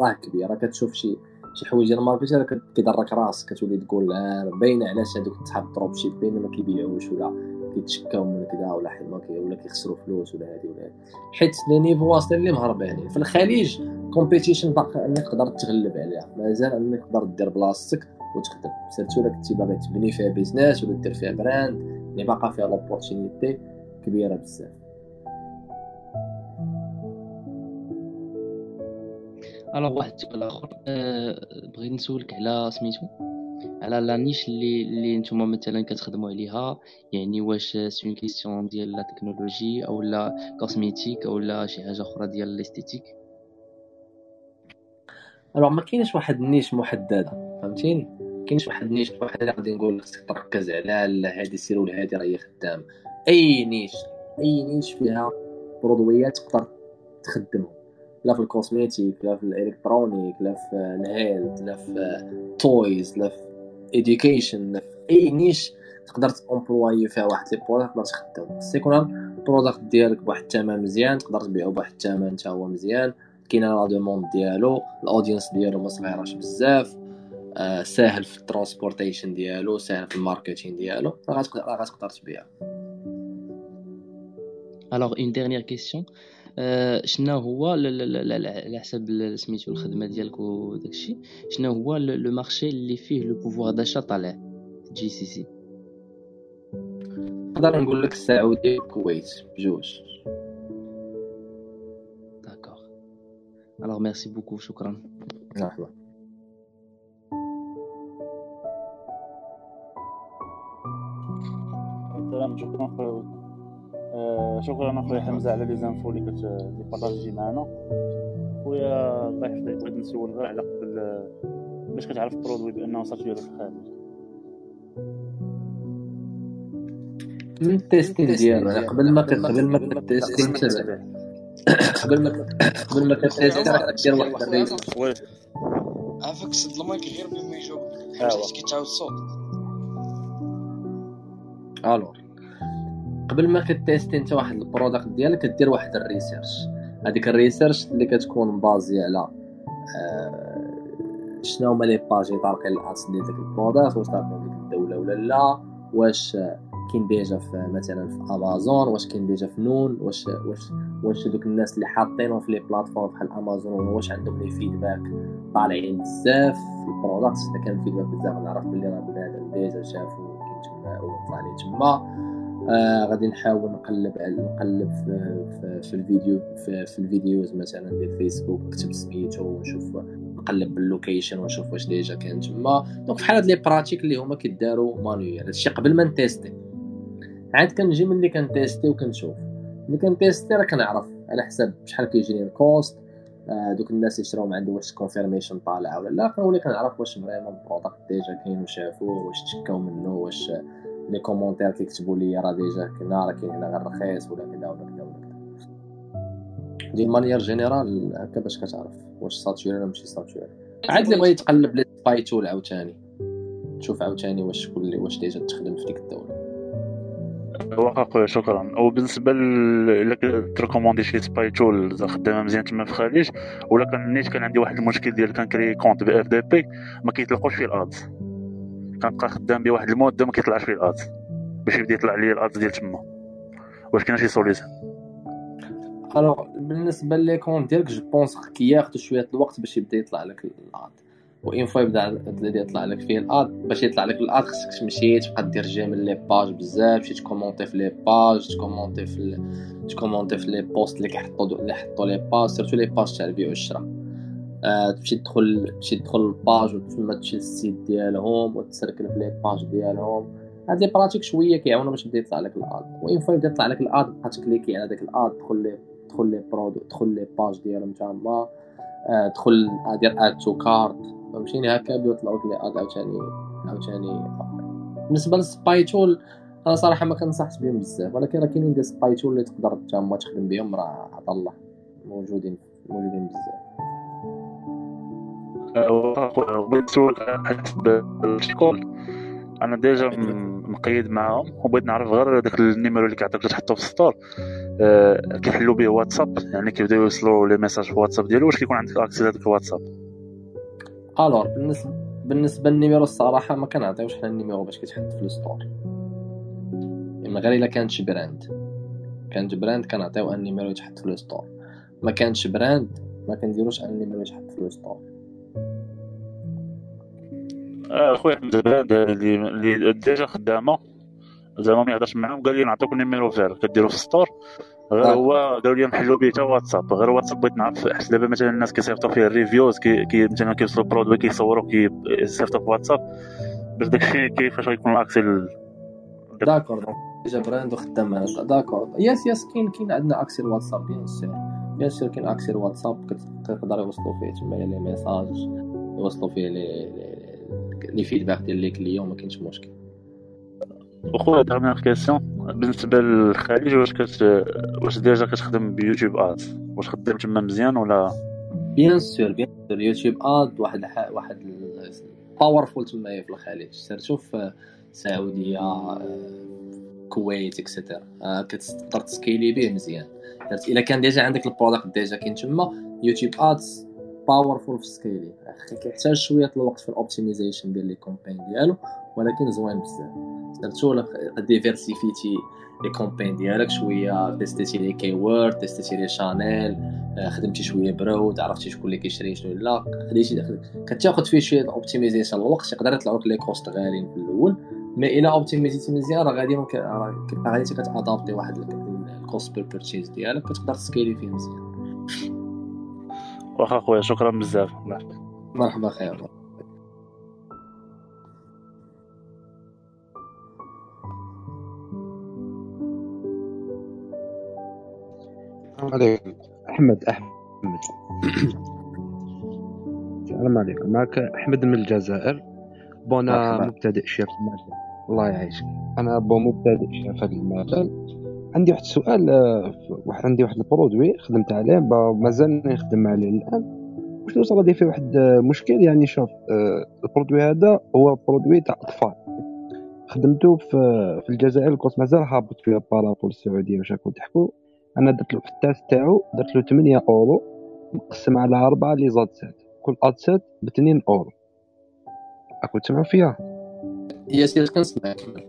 [SPEAKER 1] راه كبير. راه كتشوف شي شي حوايج ديال ال marketer كيضرك راسك كتولي تقول آه باينة علاش هذوك تاع drop shipping ما كيبيعوش ولا كيتشكاو من كذا ولا حيت ولا كيخسروا فلوس ولا هادي ولا هادي. حيت les niveaux واصلين اللي مهربانين في الخليج competition باقي أنك تقدر تغلب عليها. مازال أنك تقدر دير بلاصتك وتخدم. surtout إلا كنتي باغي تبني فيها business ولا دير فيها brand اللي باقا فيها l'opportunité كبيرة بزاف.
[SPEAKER 11] alors واحد السؤال اخر أه بغيت نسولك على سميتو على la niche اللي اللي نتوما مثلا كتخدموا عليها يعني واش c'est une question ديال la technologie أو la cosmétique أو لا شي حاجة أخرى ديال ال
[SPEAKER 1] esthétique alors ما كاينش واحد ال niche محدده فهمتيني؟ كاينش واحد النيش واحد غادي نقول خصك تركز على لا هادي سير ولا هادي راهي خدام. أي niche أي niche فيها produit يات تقدر تخدمهم لا في ال cosmétique لا في ال électronique لا في ال health لا في toys لا في education لا في أي niche تقدر ت employer فيها واحد les products تقدر تخدم. خص يكون ديالك بواحد الثمن مزيان تقدر تبيعو بواحد الثمن حتى هو مزيان. كاين la demande ديالو ال audience ديالو ما صغيراش بزاف. آه ساهل في ال transportation ديالو ساهل في ال marketing ديالو. غتقدر تبيع.
[SPEAKER 11] alors une dernière question آه، شنو هو على حسب سميتو الخدمة ديالك وداك الشيء شنو هو le marché اللي فيه le pouvoir d'achat طالع؟ GCC
[SPEAKER 1] نقدر نقول لك السعودية والكويت بجوج
[SPEAKER 11] d'accord alors merci beaucoup شكرا
[SPEAKER 1] مرحبا.
[SPEAKER 12] شكرا. خويا آه شكرا اخويا حمزة على les infos اللي كت اللي partagé معنا خويا الله يحفظك بغيت نسول غير على قبل باش كتعرف produit بأنه صافي في الخارج
[SPEAKER 1] من ال testing ديالو يعني قبل ما قبل ما ك testing قبل ما قبل ما ك tester راه كدير واحد ال research
[SPEAKER 13] عافاك سد المايك غير بلا ما يجاوبك
[SPEAKER 1] أيوا.
[SPEAKER 13] حيت كيتعاود الصوت
[SPEAKER 1] ألو. قبل ما ك tester انت واحد ال product ديالك كدير واحد ال research. هذيك ال research اللي كتكون basée على آه، شنو هما les pages اللي طارقين ال ads ديال داك ال product واش طارقين ديك الدولة ولا لا واش كاين déjà في مثلا في امازون واش كاين déjà في نون واش واش واش دوك الناس اللي حاطينهم في les plateformes بحال امازون واش عندهم les feedbacks طالعين بزاف في ال product. إذا كان feedback بزاف نعرف بلي راه بنادم déjà شافو كاين تما وطلع لي تما. آه غادي نحاول نقلب نقلب في, في, في الفيديو في, في ال videos مثلا ديال فيسبوك نكتب سميتو ونشوف نقلب بال location ونشوف واش déjà كان تما. donc بحال هاد les pratiques اللي هما كيداروا manuel هادشي قبل ما ن tester. عاد كنجي ملي كن tester وكنشوف. ملي كن tester راه كنعرف على حساب شحال كيجيني ال cost آه، دوك الناس اللي شراو عنده واش confirmation طالعة ولا لا كنولي كنعرف واش vraiment ال product déjà كاين وشافوه واش تشكاو منه واش les commentaires كيكتبوا لي راه déjà كنا راه كاين هنا غير رخيص ولا كذا ولا كذا ولا كذا de manière générale هكا باش كتعرف واش saturé ولا ماشي saturé عاد اللي بغى يتقلب les spy tools عاوتاني تشوف عاوتاني واش كل واش déjà تخدم في ديك الدولة.
[SPEAKER 12] واخا خويا شكرا. وبالنسبة إلا ت recommander شي spy tool خدامة مزيان تما في الخليج ولا كان نيت كان عندي واحد المشكل ديال كن créer compte بي إف دي بي ما كيطلقوش فيه ال ads. كنبقى خدام به واحد المده ما كيطلعش فيه ال ads باش يبدأ يطلع لي ال ads ديال تما. واش كاين شي solution
[SPEAKER 1] alors بالنسبة لي compte ديالك je pense كياخذ شوية الوقت باش يبدأ يطلع لك ال ad une fois يبدأ يطلع لك فيه ال ad باش يطلع لك ال ad خصك تمشي تبقى دير j'aime les pages بزاف تمشي ت commenter في les pages ت commenter في. ت commenter في les posts اللي كيحطوا اللي حطوا les pages surtout les pages تاع البيع والشراء تمشي تدخل تمشي تدخل ال page وتما تمشي لل site ديالهم وتسركل في les pages ديالهم. هاد les pratiques شوية كيعاونوا باش يطلع لك ال ad. une fois يطلع لك ال ad بقى ت cliquer على داك ال ad تدخل لي تدخل les produits تدخل les pages ديالهم تما آه، تدخل دير add to cart فهمتيني؟ هكا يبداو يطلعوا لك les ads عاوتاني عاوتاني بالنسبة لل spy tool أنا صراحة ما كنصحش بهم بزاف ولكن راه كاينين des spy tools اللي تقدر تما تخدم بهم راه عطا الله موجودين موجودين بزاف.
[SPEAKER 12] بغيت نسول حسب الشكول أنا déjà مقيد معاهم وبغيت نعرف غير داك ال numéro اللي كيعطيك تحطو في ال store آه، كيحلوا به واتساب يعني كيبداو يوصلوا les messages في واتساب ديالو واش كيكون عندك accès لهذاك الواتساب؟
[SPEAKER 1] alors بالنسبة بالنسبة لل numéro الصراحة ما كنعطيوش حنا ال numéro باش كيتحط في ال store. اما غير إلا كانت brand. كانت brand كنعطيو un numéro يتحط في ال store. ما كانش brand ما كنديروش un numéro يتحط في ال
[SPEAKER 12] store. آه خويا حمد البلاد اللي اللي déjà خدامة. زعما ما يهضرش معاهم قال لي نعطيك ال numéro فير كديرو في ال store غير
[SPEAKER 1] آه.
[SPEAKER 12] هو قالوا لي نحلو به حتى واتساب. غير واتساب بغيت نعرف حيت دابا مثلا الناس كيصيفطوا فيه ال reviews كي, كي مثلا كيوصلوا produit كيصوروا كيصيفطوا في واتساب. باش داكشي كيفاش غيكون ال
[SPEAKER 1] accès d'accord. déjà brand وخدام معنا d'accord. yes yes كاين كاين عندنا accès الواتساب bien sûr. bien sûr كاين accès الواتساب كتقدر يوصلوا فيه تما les messages يوصلوا فيه les les- les feedbacks ديال les clients ما كاينش مشكل.
[SPEAKER 12] وخويا dernière question بالنسبة للخارج واش كت واش déjà كتخدم بيوتيوب ads واش خدام تما مزيان ولا؟
[SPEAKER 1] bien sûr bien sûr يوتيوب ad واحد الح... واحد powerful تما في الخليج surtout في السعوديه الكويت et cetera كتقدر ت scaler به مزيان. إلا كان déjà عندك ال product déjà كاين تما يوتيوب ads powerful في ال scaling كيحتاج شوية الوقت في ال optimization ديال les campagnes ديالو ولكن زوين بزاف. الا ديفيرسيفيتي les campagnes ديالك شوية تيستيتي les keywords تيستيتي les channels خدمتي شوية broad عرفتي شكون اللي كيشري شنو لا. خديتي كتاخد فيه شوية optimization الوقت يقدر يطلعوا لك les costs غاليين في الأول mais إلى اوبتيمايزيتي مزيان راه غادي غادي كت adapter واحد ال cost per purchase ديالك كتقدر ت scaler فيه مزيان.
[SPEAKER 12] واخا خويا شكرا بزاف
[SPEAKER 1] مرحبا خير.
[SPEAKER 14] السلام عليكم. أحمد أحمد. السلام عليكم. معك أحمد من الجزائر. bon
[SPEAKER 1] أنا
[SPEAKER 14] مبتدئ شيخ الله يعيشك. أنا bon مبتدئ شيخ هذا المجال عندي واحد السؤال آه، واحد عندي واحد ال produit خدمت عليه مازال نخدم عليه الآن. وشنو صرا لي فيه واحد آه، مشكل؟ يعني شوف آه، ال produit هذا هو produit تاع أطفال. خدمته في في الجزائر كنت مازال هابط فيها par rapport ل السعودية واش راكم تحكوا أنا درت له في ال test تاعو درت له 8 أورو مقسم على أربعة les ad sets. كل ad set ب 2 أورو. راكم تسمعوا فيها؟
[SPEAKER 1] يا سيدي كنسمعك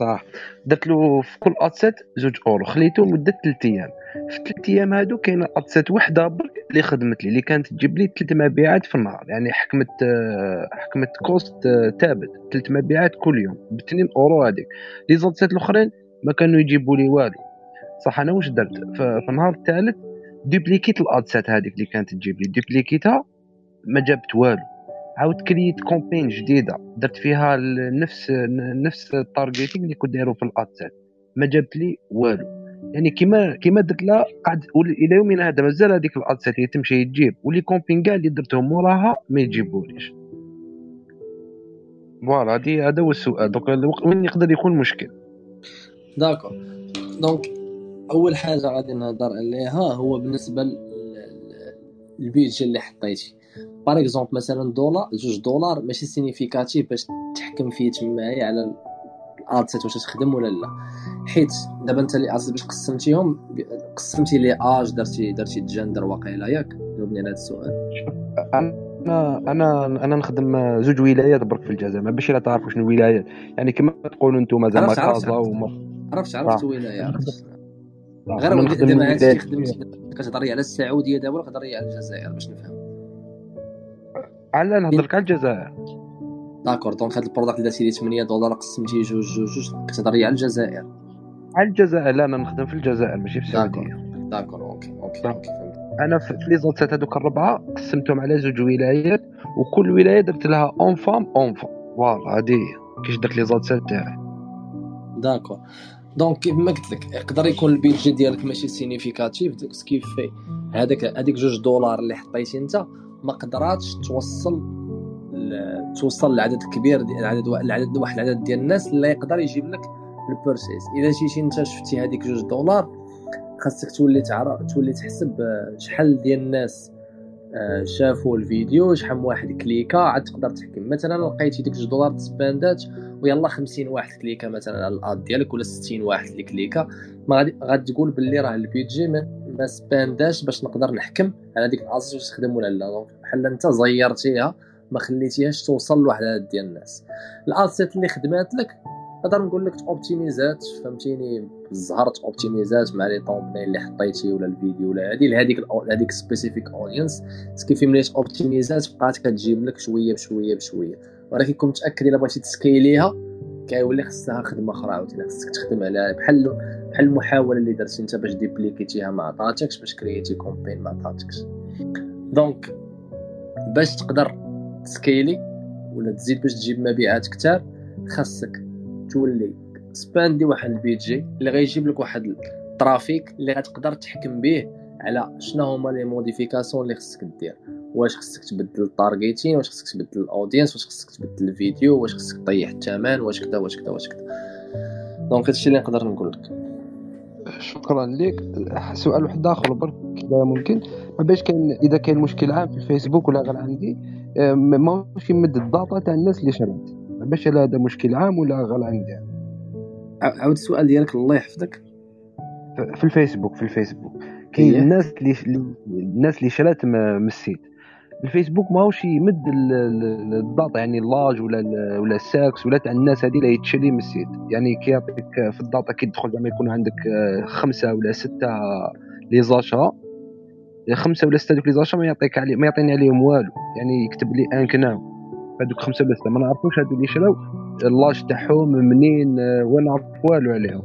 [SPEAKER 14] صح. درت له في كل ad set زوج أورو خليته مدة 3 أيام. في 3 أيام هادو كاينة ad set وحدة برك اللي خدمت لي اللي كانت تجيب لي 3 مبيعات في النهار. يعني حكمت آه، حكمت cost آه، ثابت. 3 مبيعات كل يوم ب 2 أورو هذيك les ad sets الأخرين ما كانوا يجيبوا لي والو صح أنا واش درت؟ في النهار الثالث دوبليكيت ال ad set هذيك اللي كانت تجيب لي. دوبليكيتها ما جابت والو. عاود كريت campagne جديدة درت فيها نفس نفس ال targeting اللي كنت دايرو في ال ad set ما جابت لي والو. يعني كيما كيما درت لها قعد إلى يومنا هذا مازال هذيك ال ad set اللي تمشي تجيب. و les campagnes كاع اللي درتهم موراها ما يجيبوليش. voilà هادي هذا هو السؤال. الوق- وين يقدر يكون مشكل؟
[SPEAKER 1] d'accord. donc أول حاجة غادي نهضر عليها هو بالنسبة لل- لل- لل budget اللي حطيتي. par exemple مثلا دولار جوج دولار ماشي significatif باش تحكم فيه تمايا على ال ad set واش تخدم ولا لا. حيت دابا أنت اللي باش قسمتيهم قسمتي les âges درتي درتي جندر واقيلا ياك؟ جاوبني على هذا السؤال.
[SPEAKER 14] أنا أنا أنا نخدم زوج ولايات برك في الجزائر ما باش لا تعرفوا شنو ولايات يعني كما تقولوا أنتم زعما كازا
[SPEAKER 1] عرفت.
[SPEAKER 14] وما
[SPEAKER 1] عرفت عرفت
[SPEAKER 14] آه.
[SPEAKER 1] ولاية عرفت. غير دابا هادشي خدمتي كتهضري على السعودية دابا ولا كتهضري على الجزائر باش نفهم.
[SPEAKER 14] على نهضر لك على الجزائر.
[SPEAKER 1] d'accord donc هاد ال product اللي درتي لي 8 دولار قسمتي جوج جوج جوج كتهضري على الجزائر.
[SPEAKER 14] على الجزائر لا أنا نخدم في الجزائر ماشي في السعودية.
[SPEAKER 1] d'accord ok ok ok فهمت.
[SPEAKER 14] أنا في les ad sets هذوك الربعة قسمتهم على زوج ولايات وكل ولاية درت لها une femme une femme. voilà هذه هي. كيش درت les ad sets تاعي.
[SPEAKER 1] d'accord. donc كيف ما قلت لك يقدر يكون ال budget ديالك ماشي significatif كيف هذاك هذيك جوج دولار اللي حطيتي انت ما قدراتش توصل توصل لعدد كبير العدد العدد واحد العدد ديال الناس اللي يقدر يجيب لك ال purchase إذا جيتي أنت شفتي هذيك جوج دولار خاصك تولي تعرف تولي تحسب آه، شحال ديال الناس آه، شافوا الفيديو شحال واحد cliqua عاد تقدر تحكم. مثلا لقيتي ديك جوج دولار تسبندات ويلا 50 واحد cliqua مثلا على ال ad ديالك ولا 60 واحد اللي cliqua ما غادي تقول باللي راه ال budget ما, سبنداش باش نقدر نحكم على ديك ال ad set واش تخدم ولا لا. donc بحال أنت زيرتيها ما خليتيهاش توصل لواحد العدد ديال الناس. الاسيت اللي خدمات لك نقدر نقول لك اوبتيميزات فهمتيني؟ زهرت اوبتيميزات مع لي طومبنيل اللي حطيتي ولا الفيديو ولا هذه لهذيك هذيك سبيسيفيك اودينس كيفي ملي اوبتيميزات بقات كتجيب لك شوية بشوية بشوية. ولكن كون متأكد إلا بغيتي تسكيليها كيولي خصها خدمة أخرى عاوتاني خصك تخدم عليها بحال بحال المحاولة اللي درتي أنت باش ديبليكيتيها ما عطاتكش باش كرييتي كومبين ما عطاتكش دونك باش تقدر ت scale ي ولا تزيد باش تجيب مبيعات كتار خاصك تولي spend ي واحد ال budget اللي غيجيب لك واحد ال traffic اللي غتقدر تحكم به على شنو هما les modifications اللي خصك دير؟ واش خصك تبدل ال targeting واش خصك تبدل ال audience واش خصك تبدل الفيديو واش خصك طيح الثمن واش كذا واش كذا واش كذا donc هادشي اللي نقدر نقول لك.
[SPEAKER 14] شكرا لك سؤال واحد آخر برك اذا ممكن. ما باش كاين إذا كاين مشكل عام في الفيسبوك ولا غير عندي ما- ماهوش يمد ال data تاع الناس اللي شرات ما باش هذا مشكل عام ولا غير عندي.
[SPEAKER 1] عاود السؤال ديالك الله يحفظك.
[SPEAKER 14] في الفيسبوك في الفيسبوك. كاين. الناس اللي الناس اللي شرات من ال site الفيسبوك ماهوش يمد ال- ال- ال data يعني ال l'âge ولا ولا الساكس ولا تاع الناس هذه اللي يتشري من ال site يعني كيعطيك في ال data كي تدخل زعما يكون عندك آه، خمسة ولا ستة les achats خمسة ولا ستة دوك les achats ما يعطيك علي ما يعطيني عليهم والو. يعني يكتب لي ان كناو هذوك خمسة ولا ستة ما نعرفوش هذو اللي شراو. ال l'âge تاعهم منين آه، ولا نعرف والو عليهم.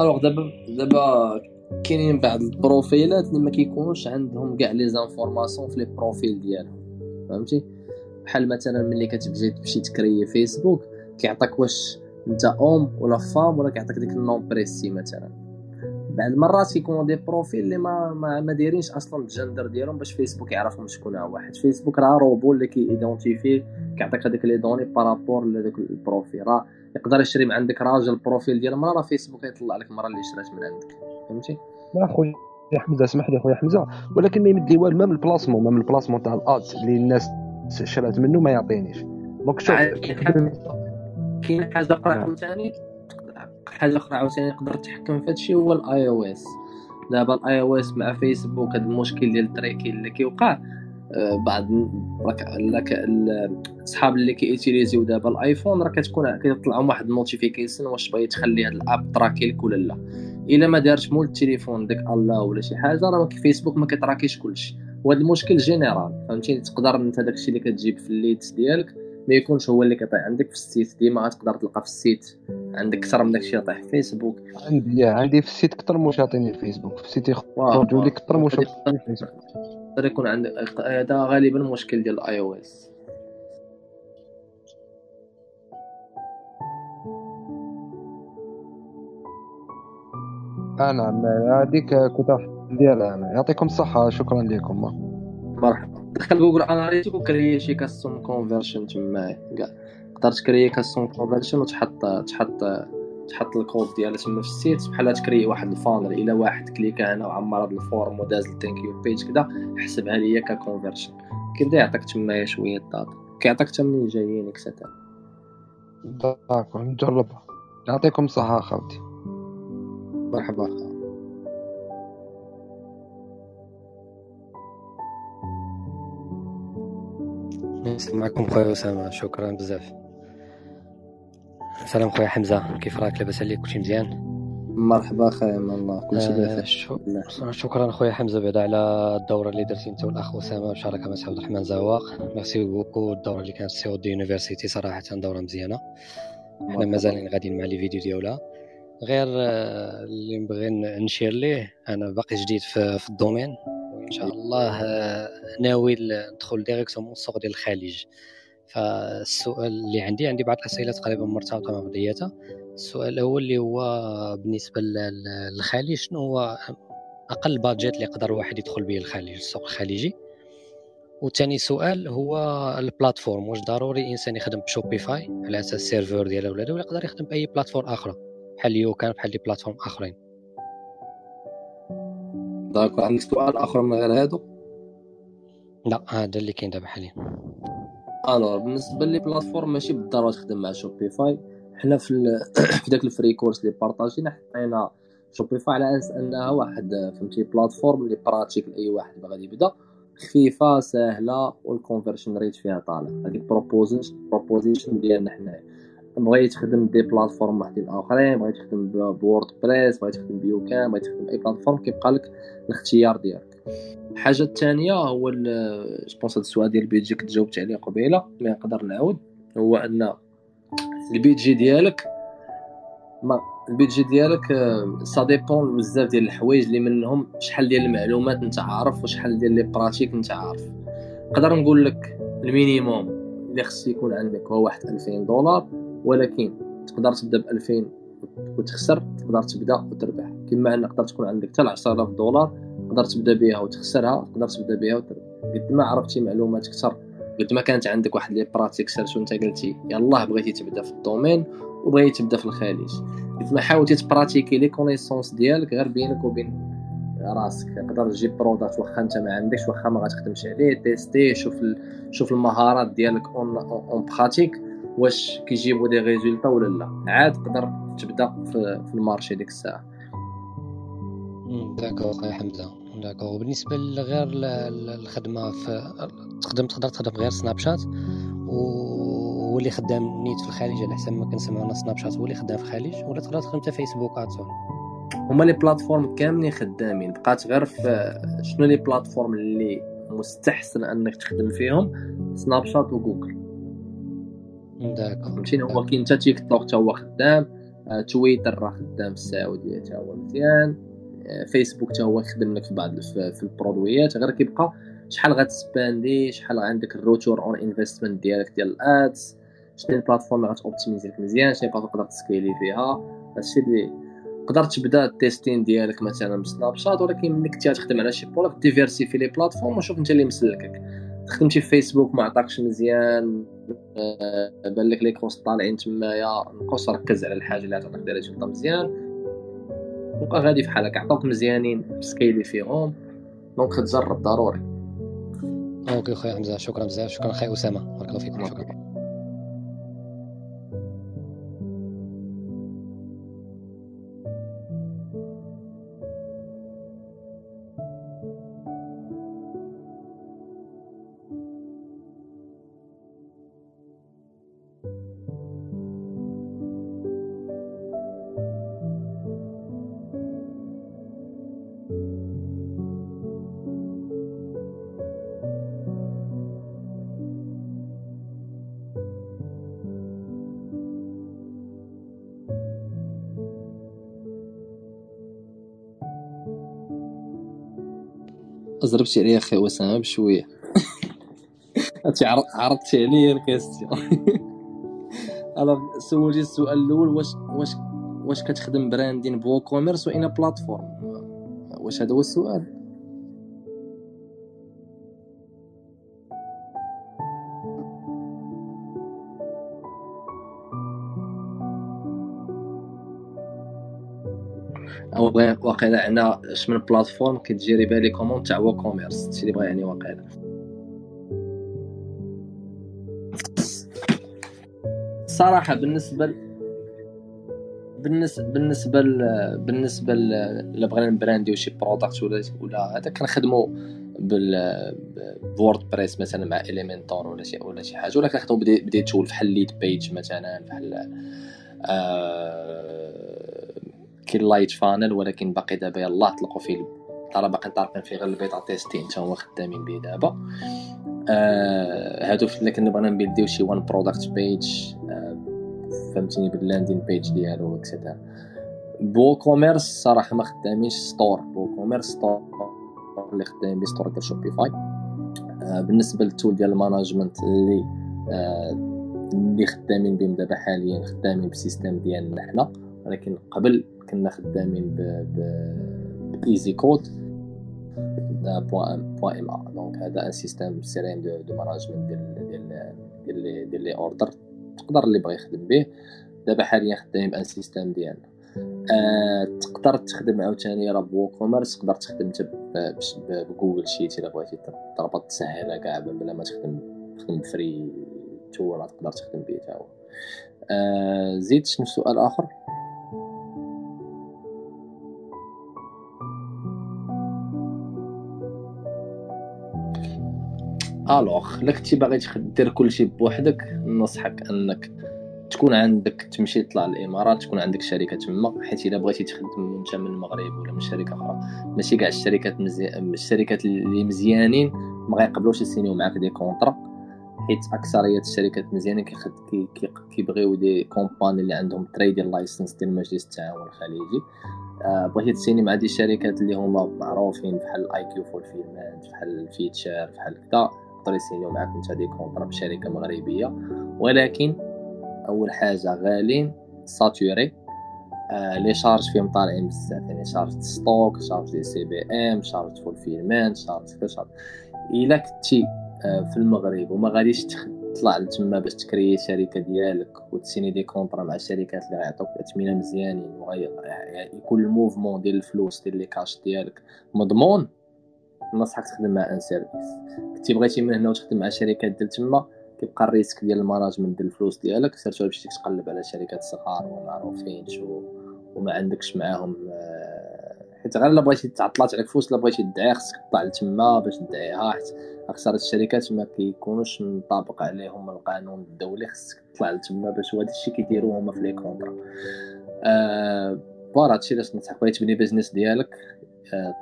[SPEAKER 1] alors دابا دابا كاينين بعض ال profilات اللي ما كيكونوش عندهم كاع les informations في les profils ديالهم فهمتي؟ بحال مثلا ملي كتمشي تمشي تcréer فيسبوك كيعطيك واش أنت homme ولا femme ولا كيعطيك ديك ال non précisé مثلا. بعض المرات كيكونوا des profils اللي ما ما, ما دايرينش أصلا الجندر ديالهم باش فيسبوك يعرفهم شكون هو واحد. فيسبوك راه روبو اللي كي identifier كيعطيك هذيك les données par rapport لذاك ال profil. راه يقدر يشري من عندك راجل ال profil ديال المراه راه فيسبوك يطلع لك المراه اللي شرات من عندك. فهمتي؟
[SPEAKER 14] لا خويا حمزة اسمح لي خويا حمزة. ولكن ما يمد لي والو même ال placement même ال placement تاع ال ads اللي الناس شرات منه ما يعطينيش. donc شوف
[SPEAKER 1] كاين حاجة أخرى عاوتاني حاجة أخرى عاوتاني تقدر تحكم في هادشي هو ال iOS دابا ال iOS مع فيسبوك هذا المشكل ديال ال tracking اللي كيوقع. بعض راك صحاب اللي كي utiliser يو دابا الآيفون راه كتكون كيطلعوا واحد ال notification واش بغيت تخلي هاد ال app تtracker لك ولا لا. إلا ما دارش مول التليفون ديك allow ولا شي حاجة راه فيسبوك ما كي tracker ش كلشي. وهذا المشكل général فهمتيني؟ تقدر أنت داكشي اللي كتجيب في ال leads ديالك ما يكونش هو اللي كيطيح عندك في ال site. ديما تقدر تلقى في ال site عندك أكثر من داكشي يطيح في فيسبوك.
[SPEAKER 14] عندي عندي في ال site أكثر من يعطيني الفيسبوك في ال site يخرجوا لي أكثر من يعطيني الفيسبوك
[SPEAKER 1] يقدر يكون عندك هذا غالبا مشكل ديال ال iOS
[SPEAKER 14] نعم. هذيك كنت ديالها. أنا يعطيكم الصحة. شكرا لكم.
[SPEAKER 1] مرحبا. دخل Google Analytics و créer شي custom conversion تما كاع تقدر ت créer custom conversion وتحط تحط تحط الكود ديالها تما في ال site بحال ت créer واحد ال funnel إلى واحد cliqua هنا وعمر هذا ال form وداز ال thank you page كذا حسبها ليا ك conversion كيبدا يعطيك تما شوية data كيعطيك حتى منين جايين etcetera
[SPEAKER 14] داكور نجربها يعطيكم الصحه أخوتي.
[SPEAKER 1] مرحبا. اخا
[SPEAKER 15] معكم خويا أسامة شكرا بزاف. سلام خويا حمزة كيف راك؟ لاباس عليك؟ كلشي مزيان؟
[SPEAKER 1] مرحبا اخايا من الله. كلشي
[SPEAKER 15] آه
[SPEAKER 1] بخير.
[SPEAKER 15] شو... شكرا خويا حمزة بعد على الدورة اللي درتي انت والأخ أسامة بشراكه مع عبد الرحمن زواق. merci beaucoup الدورة اللي كانت COD University صراحة دورة مزيانة. حنا مازالين غاديين مع les vidéos ديالها. غير آه، اللي نبغي نشير ليه أنا باقي جديد في, في ال domaine. وإن شاء الله آه، ناوي ندخل directement السوق ديال الخليج. فالسؤال اللي عندي عندي بعض الأسئلة تقريبا مرتبطة مع بعضياتها. السؤال الأول اللي هو بالنسبة للخليج شنو هو أقل budget اللي يقدر واحد يدخل به الخليج السوق الخليجي؟ وثاني سؤال هو ال plateforme واش ضروري إنسان يخدم ب Shopify على أساس ال serveur ديالو ولا ولا يقدر يخدم بأي plateforme أخرى بحال YouCan بحال les plateformes آخرين.
[SPEAKER 1] d'accord عندك سؤال آخر من غير هادو؟
[SPEAKER 15] لا هذا اللي كاين دابا حاليا.
[SPEAKER 1] alors بالنسبة les plateformes ماشي بالضرورة تخدم مع Shopify حنا في *coughs* في داك ال free course اللي partager ينا حطينا Shopify على أساس أنها واحد فهمتي plateforme اللي pratique لأي واحد باغي يبدا. خفيفة سهلة وال conversion rate فيها طالع. هذيك proposition proposition ديالنا حنايا. بغيت تخدم des plateformes وحدين آخرين بغيت تخدم وورد بريس بغيت تخدم وو كوم بغيت تخدم أي plateforme كيبقى لك الاختيار ديالك. الحاجة الثانية هو je pense هذا السؤال ديال البيجي كنت جاوبت عليه قبيلة ما نقدر نعاود. هو أن ال budget ديالك ما ال budget ديالك ça dépend بزاف ديال الحوايج اللي منهم شحال ديال المعلومات أنت عارف وشحال ديال les pratiques أنت عارف. نقدر نقول لك ال minimum اللي خص يكون عندك هو واحد 2000 دولار ولكن تقدر تبدأ ب 2000 وتخسر تقدر تبدأ وتربح. كما أن تقدر تكون عندك حتى 10000 دولار تقدر تبدأ بها وتخسرها تقدر تبدأ بها قد ما عرفتي معلومات أكثر قد ما كانت عندك واحد les pratiques سيرش وانت قلتي يلاه بغيتي تبدأ في ال domaine وبغيتي تبدأ في الخليج. قد ما حاولتي تpratiquي les connaissances ديالك غير بينك وبين راسك. تقدر تجيب product واخا انت ما عندكش واخا ما غتخدمش عليه testي شوف ال... شوف المهارات ديالك en en pratique واش كيجيبوا des résultats ولا لا. عاد تقدر تبدأ في, في ال marché ديك
[SPEAKER 15] الساعة. خويا حمزة. d'accord وبالنسبه لغير الخدمه في تقدر تقدر تخدم غير سناب شات هو اللي خدام نيت في الخارج على حسب ما كنسمعوا سناب شات هو اللي خدام في الخارج ولا تقدر تخدم حتى فيسبوك ads ون
[SPEAKER 1] هما les plateformes كاملين خدامين بقات غير في شنو les plateformes اللي مستحسن انك تخدم فيهم سناب شات وجوجل
[SPEAKER 15] d'accord
[SPEAKER 1] فهمتيني هو كاين حتى تيك توك حتى هو خدام تويتر راه خدام السعوديه حتى هو مزيان فيسبوك حتى هو يخدم لك في بعض في ال produits يات. غير كيبقى شحال غت spendي شحال عندك ال return on investment ديالك ديال ال ads شنو ال plateforme اللي غت optimiserي لك مزيان شنو ال plateforme تقدر ت scaleي فيها. هادشي اللي تقدر تبدا ال testing ديالك مثلا بسناب شات ولكن ملي كنتي غتخدم على شي projet diversifier les plateformes وشوف انت اللي مسلكك. خدمتي في فيسبوك ما عطاكش مزيان آه، بان لك les coûts طالعين تمايا نقص ركز على الحاجة اللي دير résultat مزيان. بقى غادي في حالك. عطاوك مزيانين scaleي فيهم donc تجرب ضروري.
[SPEAKER 15] okay خويا حمزة. شكرا بزاف شكرا خويا أسامة. بارك الله فيكم شكرا.
[SPEAKER 1] زربتي عليا أخي اسامه بشويه *laughs* عرضتي عليا ال question *laughs* أنا سولتي السؤال الأول واش واش واش كتخدم branding ب WooCommerce ولا plateforme؟ واش هذا هو السؤال؟ أو واقيلا عندنا اش من بلاتفورم كتجيري بالي كومون تاع وو كوميرس هادشي اللي بغا يعني واقيلا الصراحه بالنسبة ل... بالنسبة بالنسبة ل... بالنسبة. الا بغينا نبرانديو شي برودكت ولا ولا هذا كنخدموا بال بورد بريس مثلا مع اليمنتور ولا شي ولا شي حاجة ولا كنخدموا بديت تول بحال ليد بيج مثلا بحال آه كاين Lightfunnels ولكن باقي دابا يلاه طلقوا فيه ترى باقي طارقين فيه غير ال beta testing حتى هو خدامين به دابا. آه هادو اللي كنا بغينا ن buildيو شي one product page فهمتيني بال landing page ديالو et cetera WooCommerce صراحة ما خدامينش store WooCommerce store اللي خدامين بيه store ديال Shopify آه بالنسبة لل tool ديال ال management اللي آه اللي خدامين بهم دابا حاليا خدامين ب système ديالنا حنا. ولكن قبل كنا خدامين ب ب ايزي كود بوان ام ا donc هذا un système سيرين de de management ديال ديال ديال ديال les orders تقدر اللي بغى يخدم به. دابا حاليا خدامين ب un système ديالنا. أه تقدر تخدم عاوتاني راه WooCommerce تقدر تخدم انت ب Google Sheet إلا بغيتي تربط تسهلها كاع بلا ما تخدم تخدم free tool تقدر تخدم به تا هو. أه زيد شنو سؤال آخر؟ alors الا كنتي باغي دير كلشي بوحدك ننصحك أنك تكون عندك تمشي تطلع الإمارات تكون عندك شركة تما حيت إلا بغيتي تخدم أنت من المغرب ولا من شركة أخرى. ماشي كاع الشركات مزيان الشركات اللي مزيانين ما غيقبلوش ي signerيو معاك des contrats حيت أكثرية الشركات مزيانين كيبغيو des compagnies اللي عندهم trading license ديال مجلس التعاون الخليجي. آه بغيتي ت signerي مع des شركات اللي هما معروفين بحال IQ Fulfillment بحال فيتشر بحال كذا يقدر ي signerيو معاك انت des contrats بشركه مغربية. ولكن أول حاجة غالين ساتوري. آه les charges فيهم طالعين بزاف يعني charge stock charge des CBM charge fulfillment charge كذا إلا كنتي آه في المغرب وما غاديش تطلع لتما باش تكري شركة ديالك وت signerي des contrats مع الشركات اللي غيعطوك أثمنة مزيانين ويكون ال mouvement ديال الفلوس ديال les cash ديالك مضمون نصحك تخدم مع un service. كنتي بغيتي من هنا وتخدم مع شركات ديال تما كيبقى ال risk ديال ال management ديال الفلوس ديالك surtout باش تقلب على شركات صغار وما معروفينش وما عندكش معاهم آه، حيت غير الا بغيتي تعطلات عليك فلوس الا بغيتي تدعي خصك تطلع لتما باش تدعيها حيت أكثر الشركات ما كيكونوش منطبق عليهم القانون الدولي خصك تطلع لتما باش هذا الشيء كيديروه هما في les contrats أه voilà هادشي علاش ننصحك بغيتي تبني business ديالك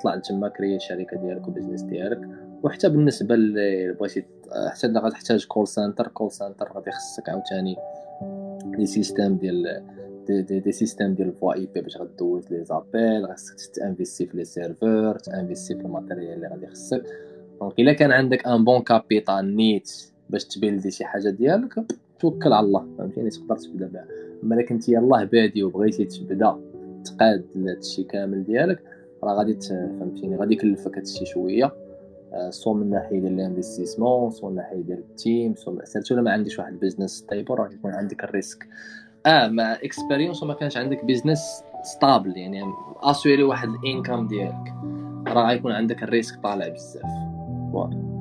[SPEAKER 1] طلع لتما كري الشركة ديالك و business ديالك. وحتى بالنسبة اللي بغيتي حتى إلا غتحتاج call center call center غادي خصك عاوتاني les systèmes ديال des, des, des systèmes ديال ال VoIP باش غدوز les appels خاصك تانفيستي في les serveurs تانفيستي في ال matériel اللي غادي خصك. donc إلا كان عندك un bon capital نيت باش تبيلدي شي حاجة ديالك توكل على الله فهمتيني؟ تقدر تبدا بها. أما إلا كنتي يلاه بادي وبغيتي تبدا تقاد لهادشي كامل ديالك راه غادي فهمتيني غادي يكلفك هادشي شوية. آه، soit من ناحية ديال ال investissement soit من ناحية ديال ال team soit surtout ما عندكش واحد ال business stable راه يكون عندك ال risk. آه مع expérience وما كانش عندك business stable يعني اسيري واحد ال income ديالك راه غيكون عندك ال risk طالع بزاف. voilà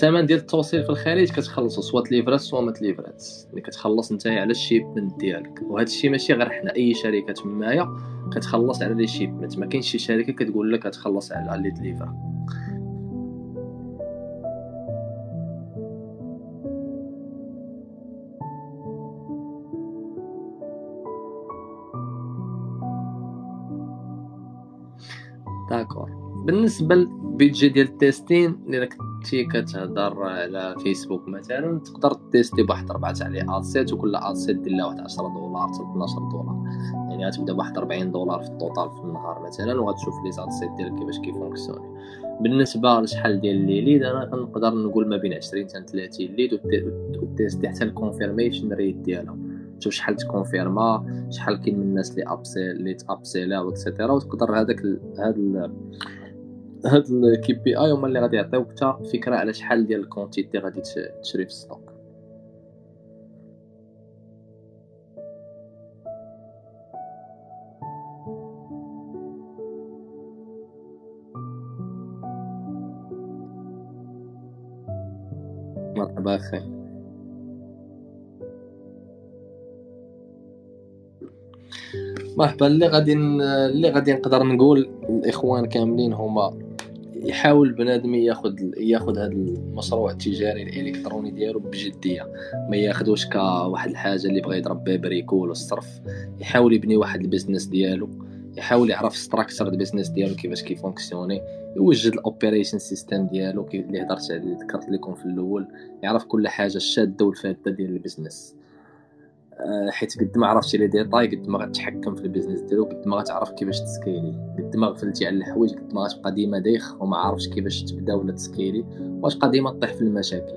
[SPEAKER 1] الثمن ديال التوصيل في الخارج كتخلصو سوا تليفرات سوا ما تليفرات اللي كتخلص نتايا على ال shipment ديالك. وهذا الشيء ماشي غير حنا أي شركة تمايا كتخلص على les shipments. ما كاينش شي شركة كتقول لك كتخلص على les delivered d'accord بالنسبة لل budget ديال ال testing إلا كنتي كتهضر على فيسبوك مثلا تقدر تيستي بواحد ربعة تاع les ad sets وكل ad set دير لها واحد 10 دولار حتى 12 دولار. يعني غتبدا بواحد 40 دولار في ال total في النهار مثلا وغتشوف les ad sets ديالك كيفاش كيفونكسيوني. بالنسبة لشحال ديال les leads أنا كنقدر نقول ما بين 20 حتى 30 lead وتيستي حتى ال confirmation rate ديالهم تشوف شحال تكونفيرما شحال كاين من الناس اللي upsell اللي تابسيلا و et cetera وتقدر هذاك ال- هاد ال- هاد ال KPI هما اللي غادي يعطيوك حتى فكرة على شحال ديال ال quantité غادي تش- تشري في ال stock مرحبا أخي. مرحبا اللي غادي اللي غادي نقدر نقول الإخوان كاملين هما يحاول بنادم ياخذ ياخذ هذا المشروع التجاري الإلكتروني ديالو بجدية. ما ياخذوش كواحد الحاجة اللي بغى يضرب بها bricole والصرف. يحاول يبني واحد ال business ديالو يحاول يعرف structure ال business ديالو كيفاش كيفونكسيوني يوجد ال operation system ديالو كي- اللي هضرت عليه ذكرت لكم في الأول. يعرف كل حاجة الشادة والفادة ديال ال business. حيت قد ما عرفتي les détails قد ما غتحكم في ال business ديالو قد ما غتعرف كيفاش تسكيلي. قد ما غفلتي على الحوايج قد ما غتبقى ديما دايخ وما عارفش كيفاش تبدا ولا تسكيلي وغتبقى ديما طيح في المشاكل.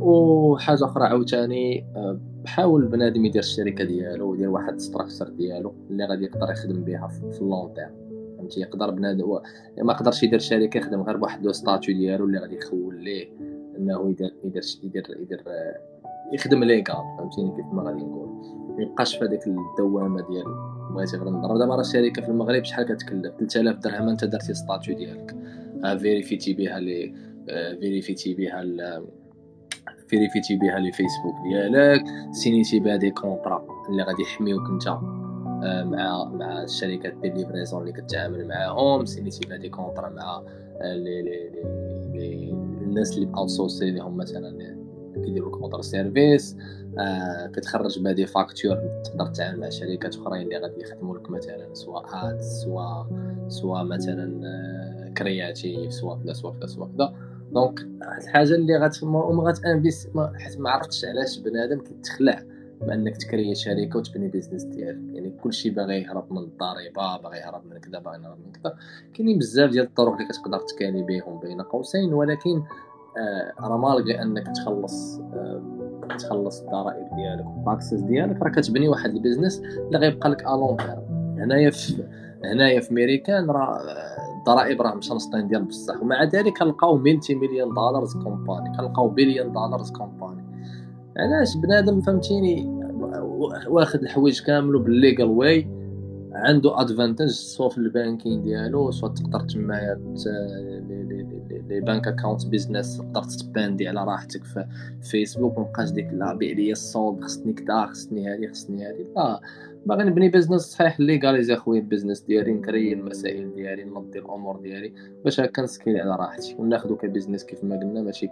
[SPEAKER 1] وحاجة أخرى عاوتاني آه، حاول بنادم يدير الشركة ديالو ويدير واحد structure ديالو اللي غادي يقدر يخدم بها في ال long term فهمتي؟ يقدر بنادم ما يقدرش يدير شركة يخدم غير بواحد le statut ديالو اللي غادي يخول ليه إنه يدير يدير يدير يدير آه، يخدم légal فهمتيني كيف ما غادي نقول. ما يبقاش في هذيك الدوامة ديال بغيتي غير نضرب. دابا راه شركة في المغرب شحال كتكلف؟ 3000 درهم أنت درتي statut ديالك. آه، فيريفيتي بها لي آه، فيريفيتي بها ال- فيريفيتي بها les فيسبوك ديالك. سينيتي بها des contrats اللي غادي يحميوك أنت آه، مع مع الشركات ديال livraison اللي كتعامل معاهم. سينيتي بها des contrats مع آه، لي لي لي الناس اللي اوتسورسي لهم مثلا. كيديروا contrat service آه كتخرج بها des factures تقدر تتعامل مع شركات أخرين اللي غادي يخدموا لك مثلا سواء ads سواء سواء مثلا آه creative سواء كذا سواء كذا سواء كذا. donc واحد الحاجة اللي غات ما ما غاتانفيس ما حيت ما عرفتش علاش بنادم كيتخلع بانك تكري شركة وتبني business ديالك. يعني كلشي باغي يهرب من الضريبة باغي يهرب من كذا باغي يهرب من كذا. كاينين بزاف ديال الطرق اللي كتقدر تكالي بهم بين قوسين ولكن آه، راه مالغي أنك تخلص آه، تخلص الضرائب ديالك والتاكسز ديالك. راه كتبني واحد البيزنس اللي غيبقى لك الون تيرم هنايا في هنايا في ميريكان راه آه، الضرائب راه مشى مسطين ديال بصح ومع ذلك كنلقاو ملتي مليون دولارز كومباني كنلقاو بليون دولارز كومباني علاش؟ بنادم فهمتيني واخد الحوايج كامل بالليغال واي عنده ادفانتاج سواء في البانكين ديالو سواء تقدر تمايا لي بانك اكونت بيزنس تقدر تباندي على راحتك في فيسبوك مبقاش ديك لا بيع لي الصوب خصني كدا خصني هادي خصني هادي لا. باغي نبني بيزنس صحيح ليغاليزي أخويا البيزنس ديالي نكري المسائل ديالي ننظي الأمور ديالي باش هكا نسكيل على راحتي وناخدو كبيزنس كيف ما قلنا ماشي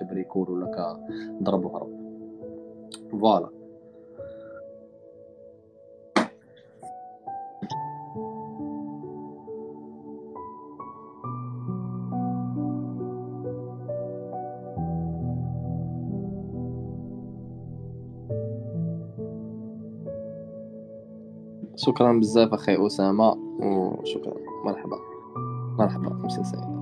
[SPEAKER 1] كبريكول ولا كضرب وهرب. فوالا. شكرا بزاف أخي أسامة وشكرا. مرحبا. مرحبا مساء سعيد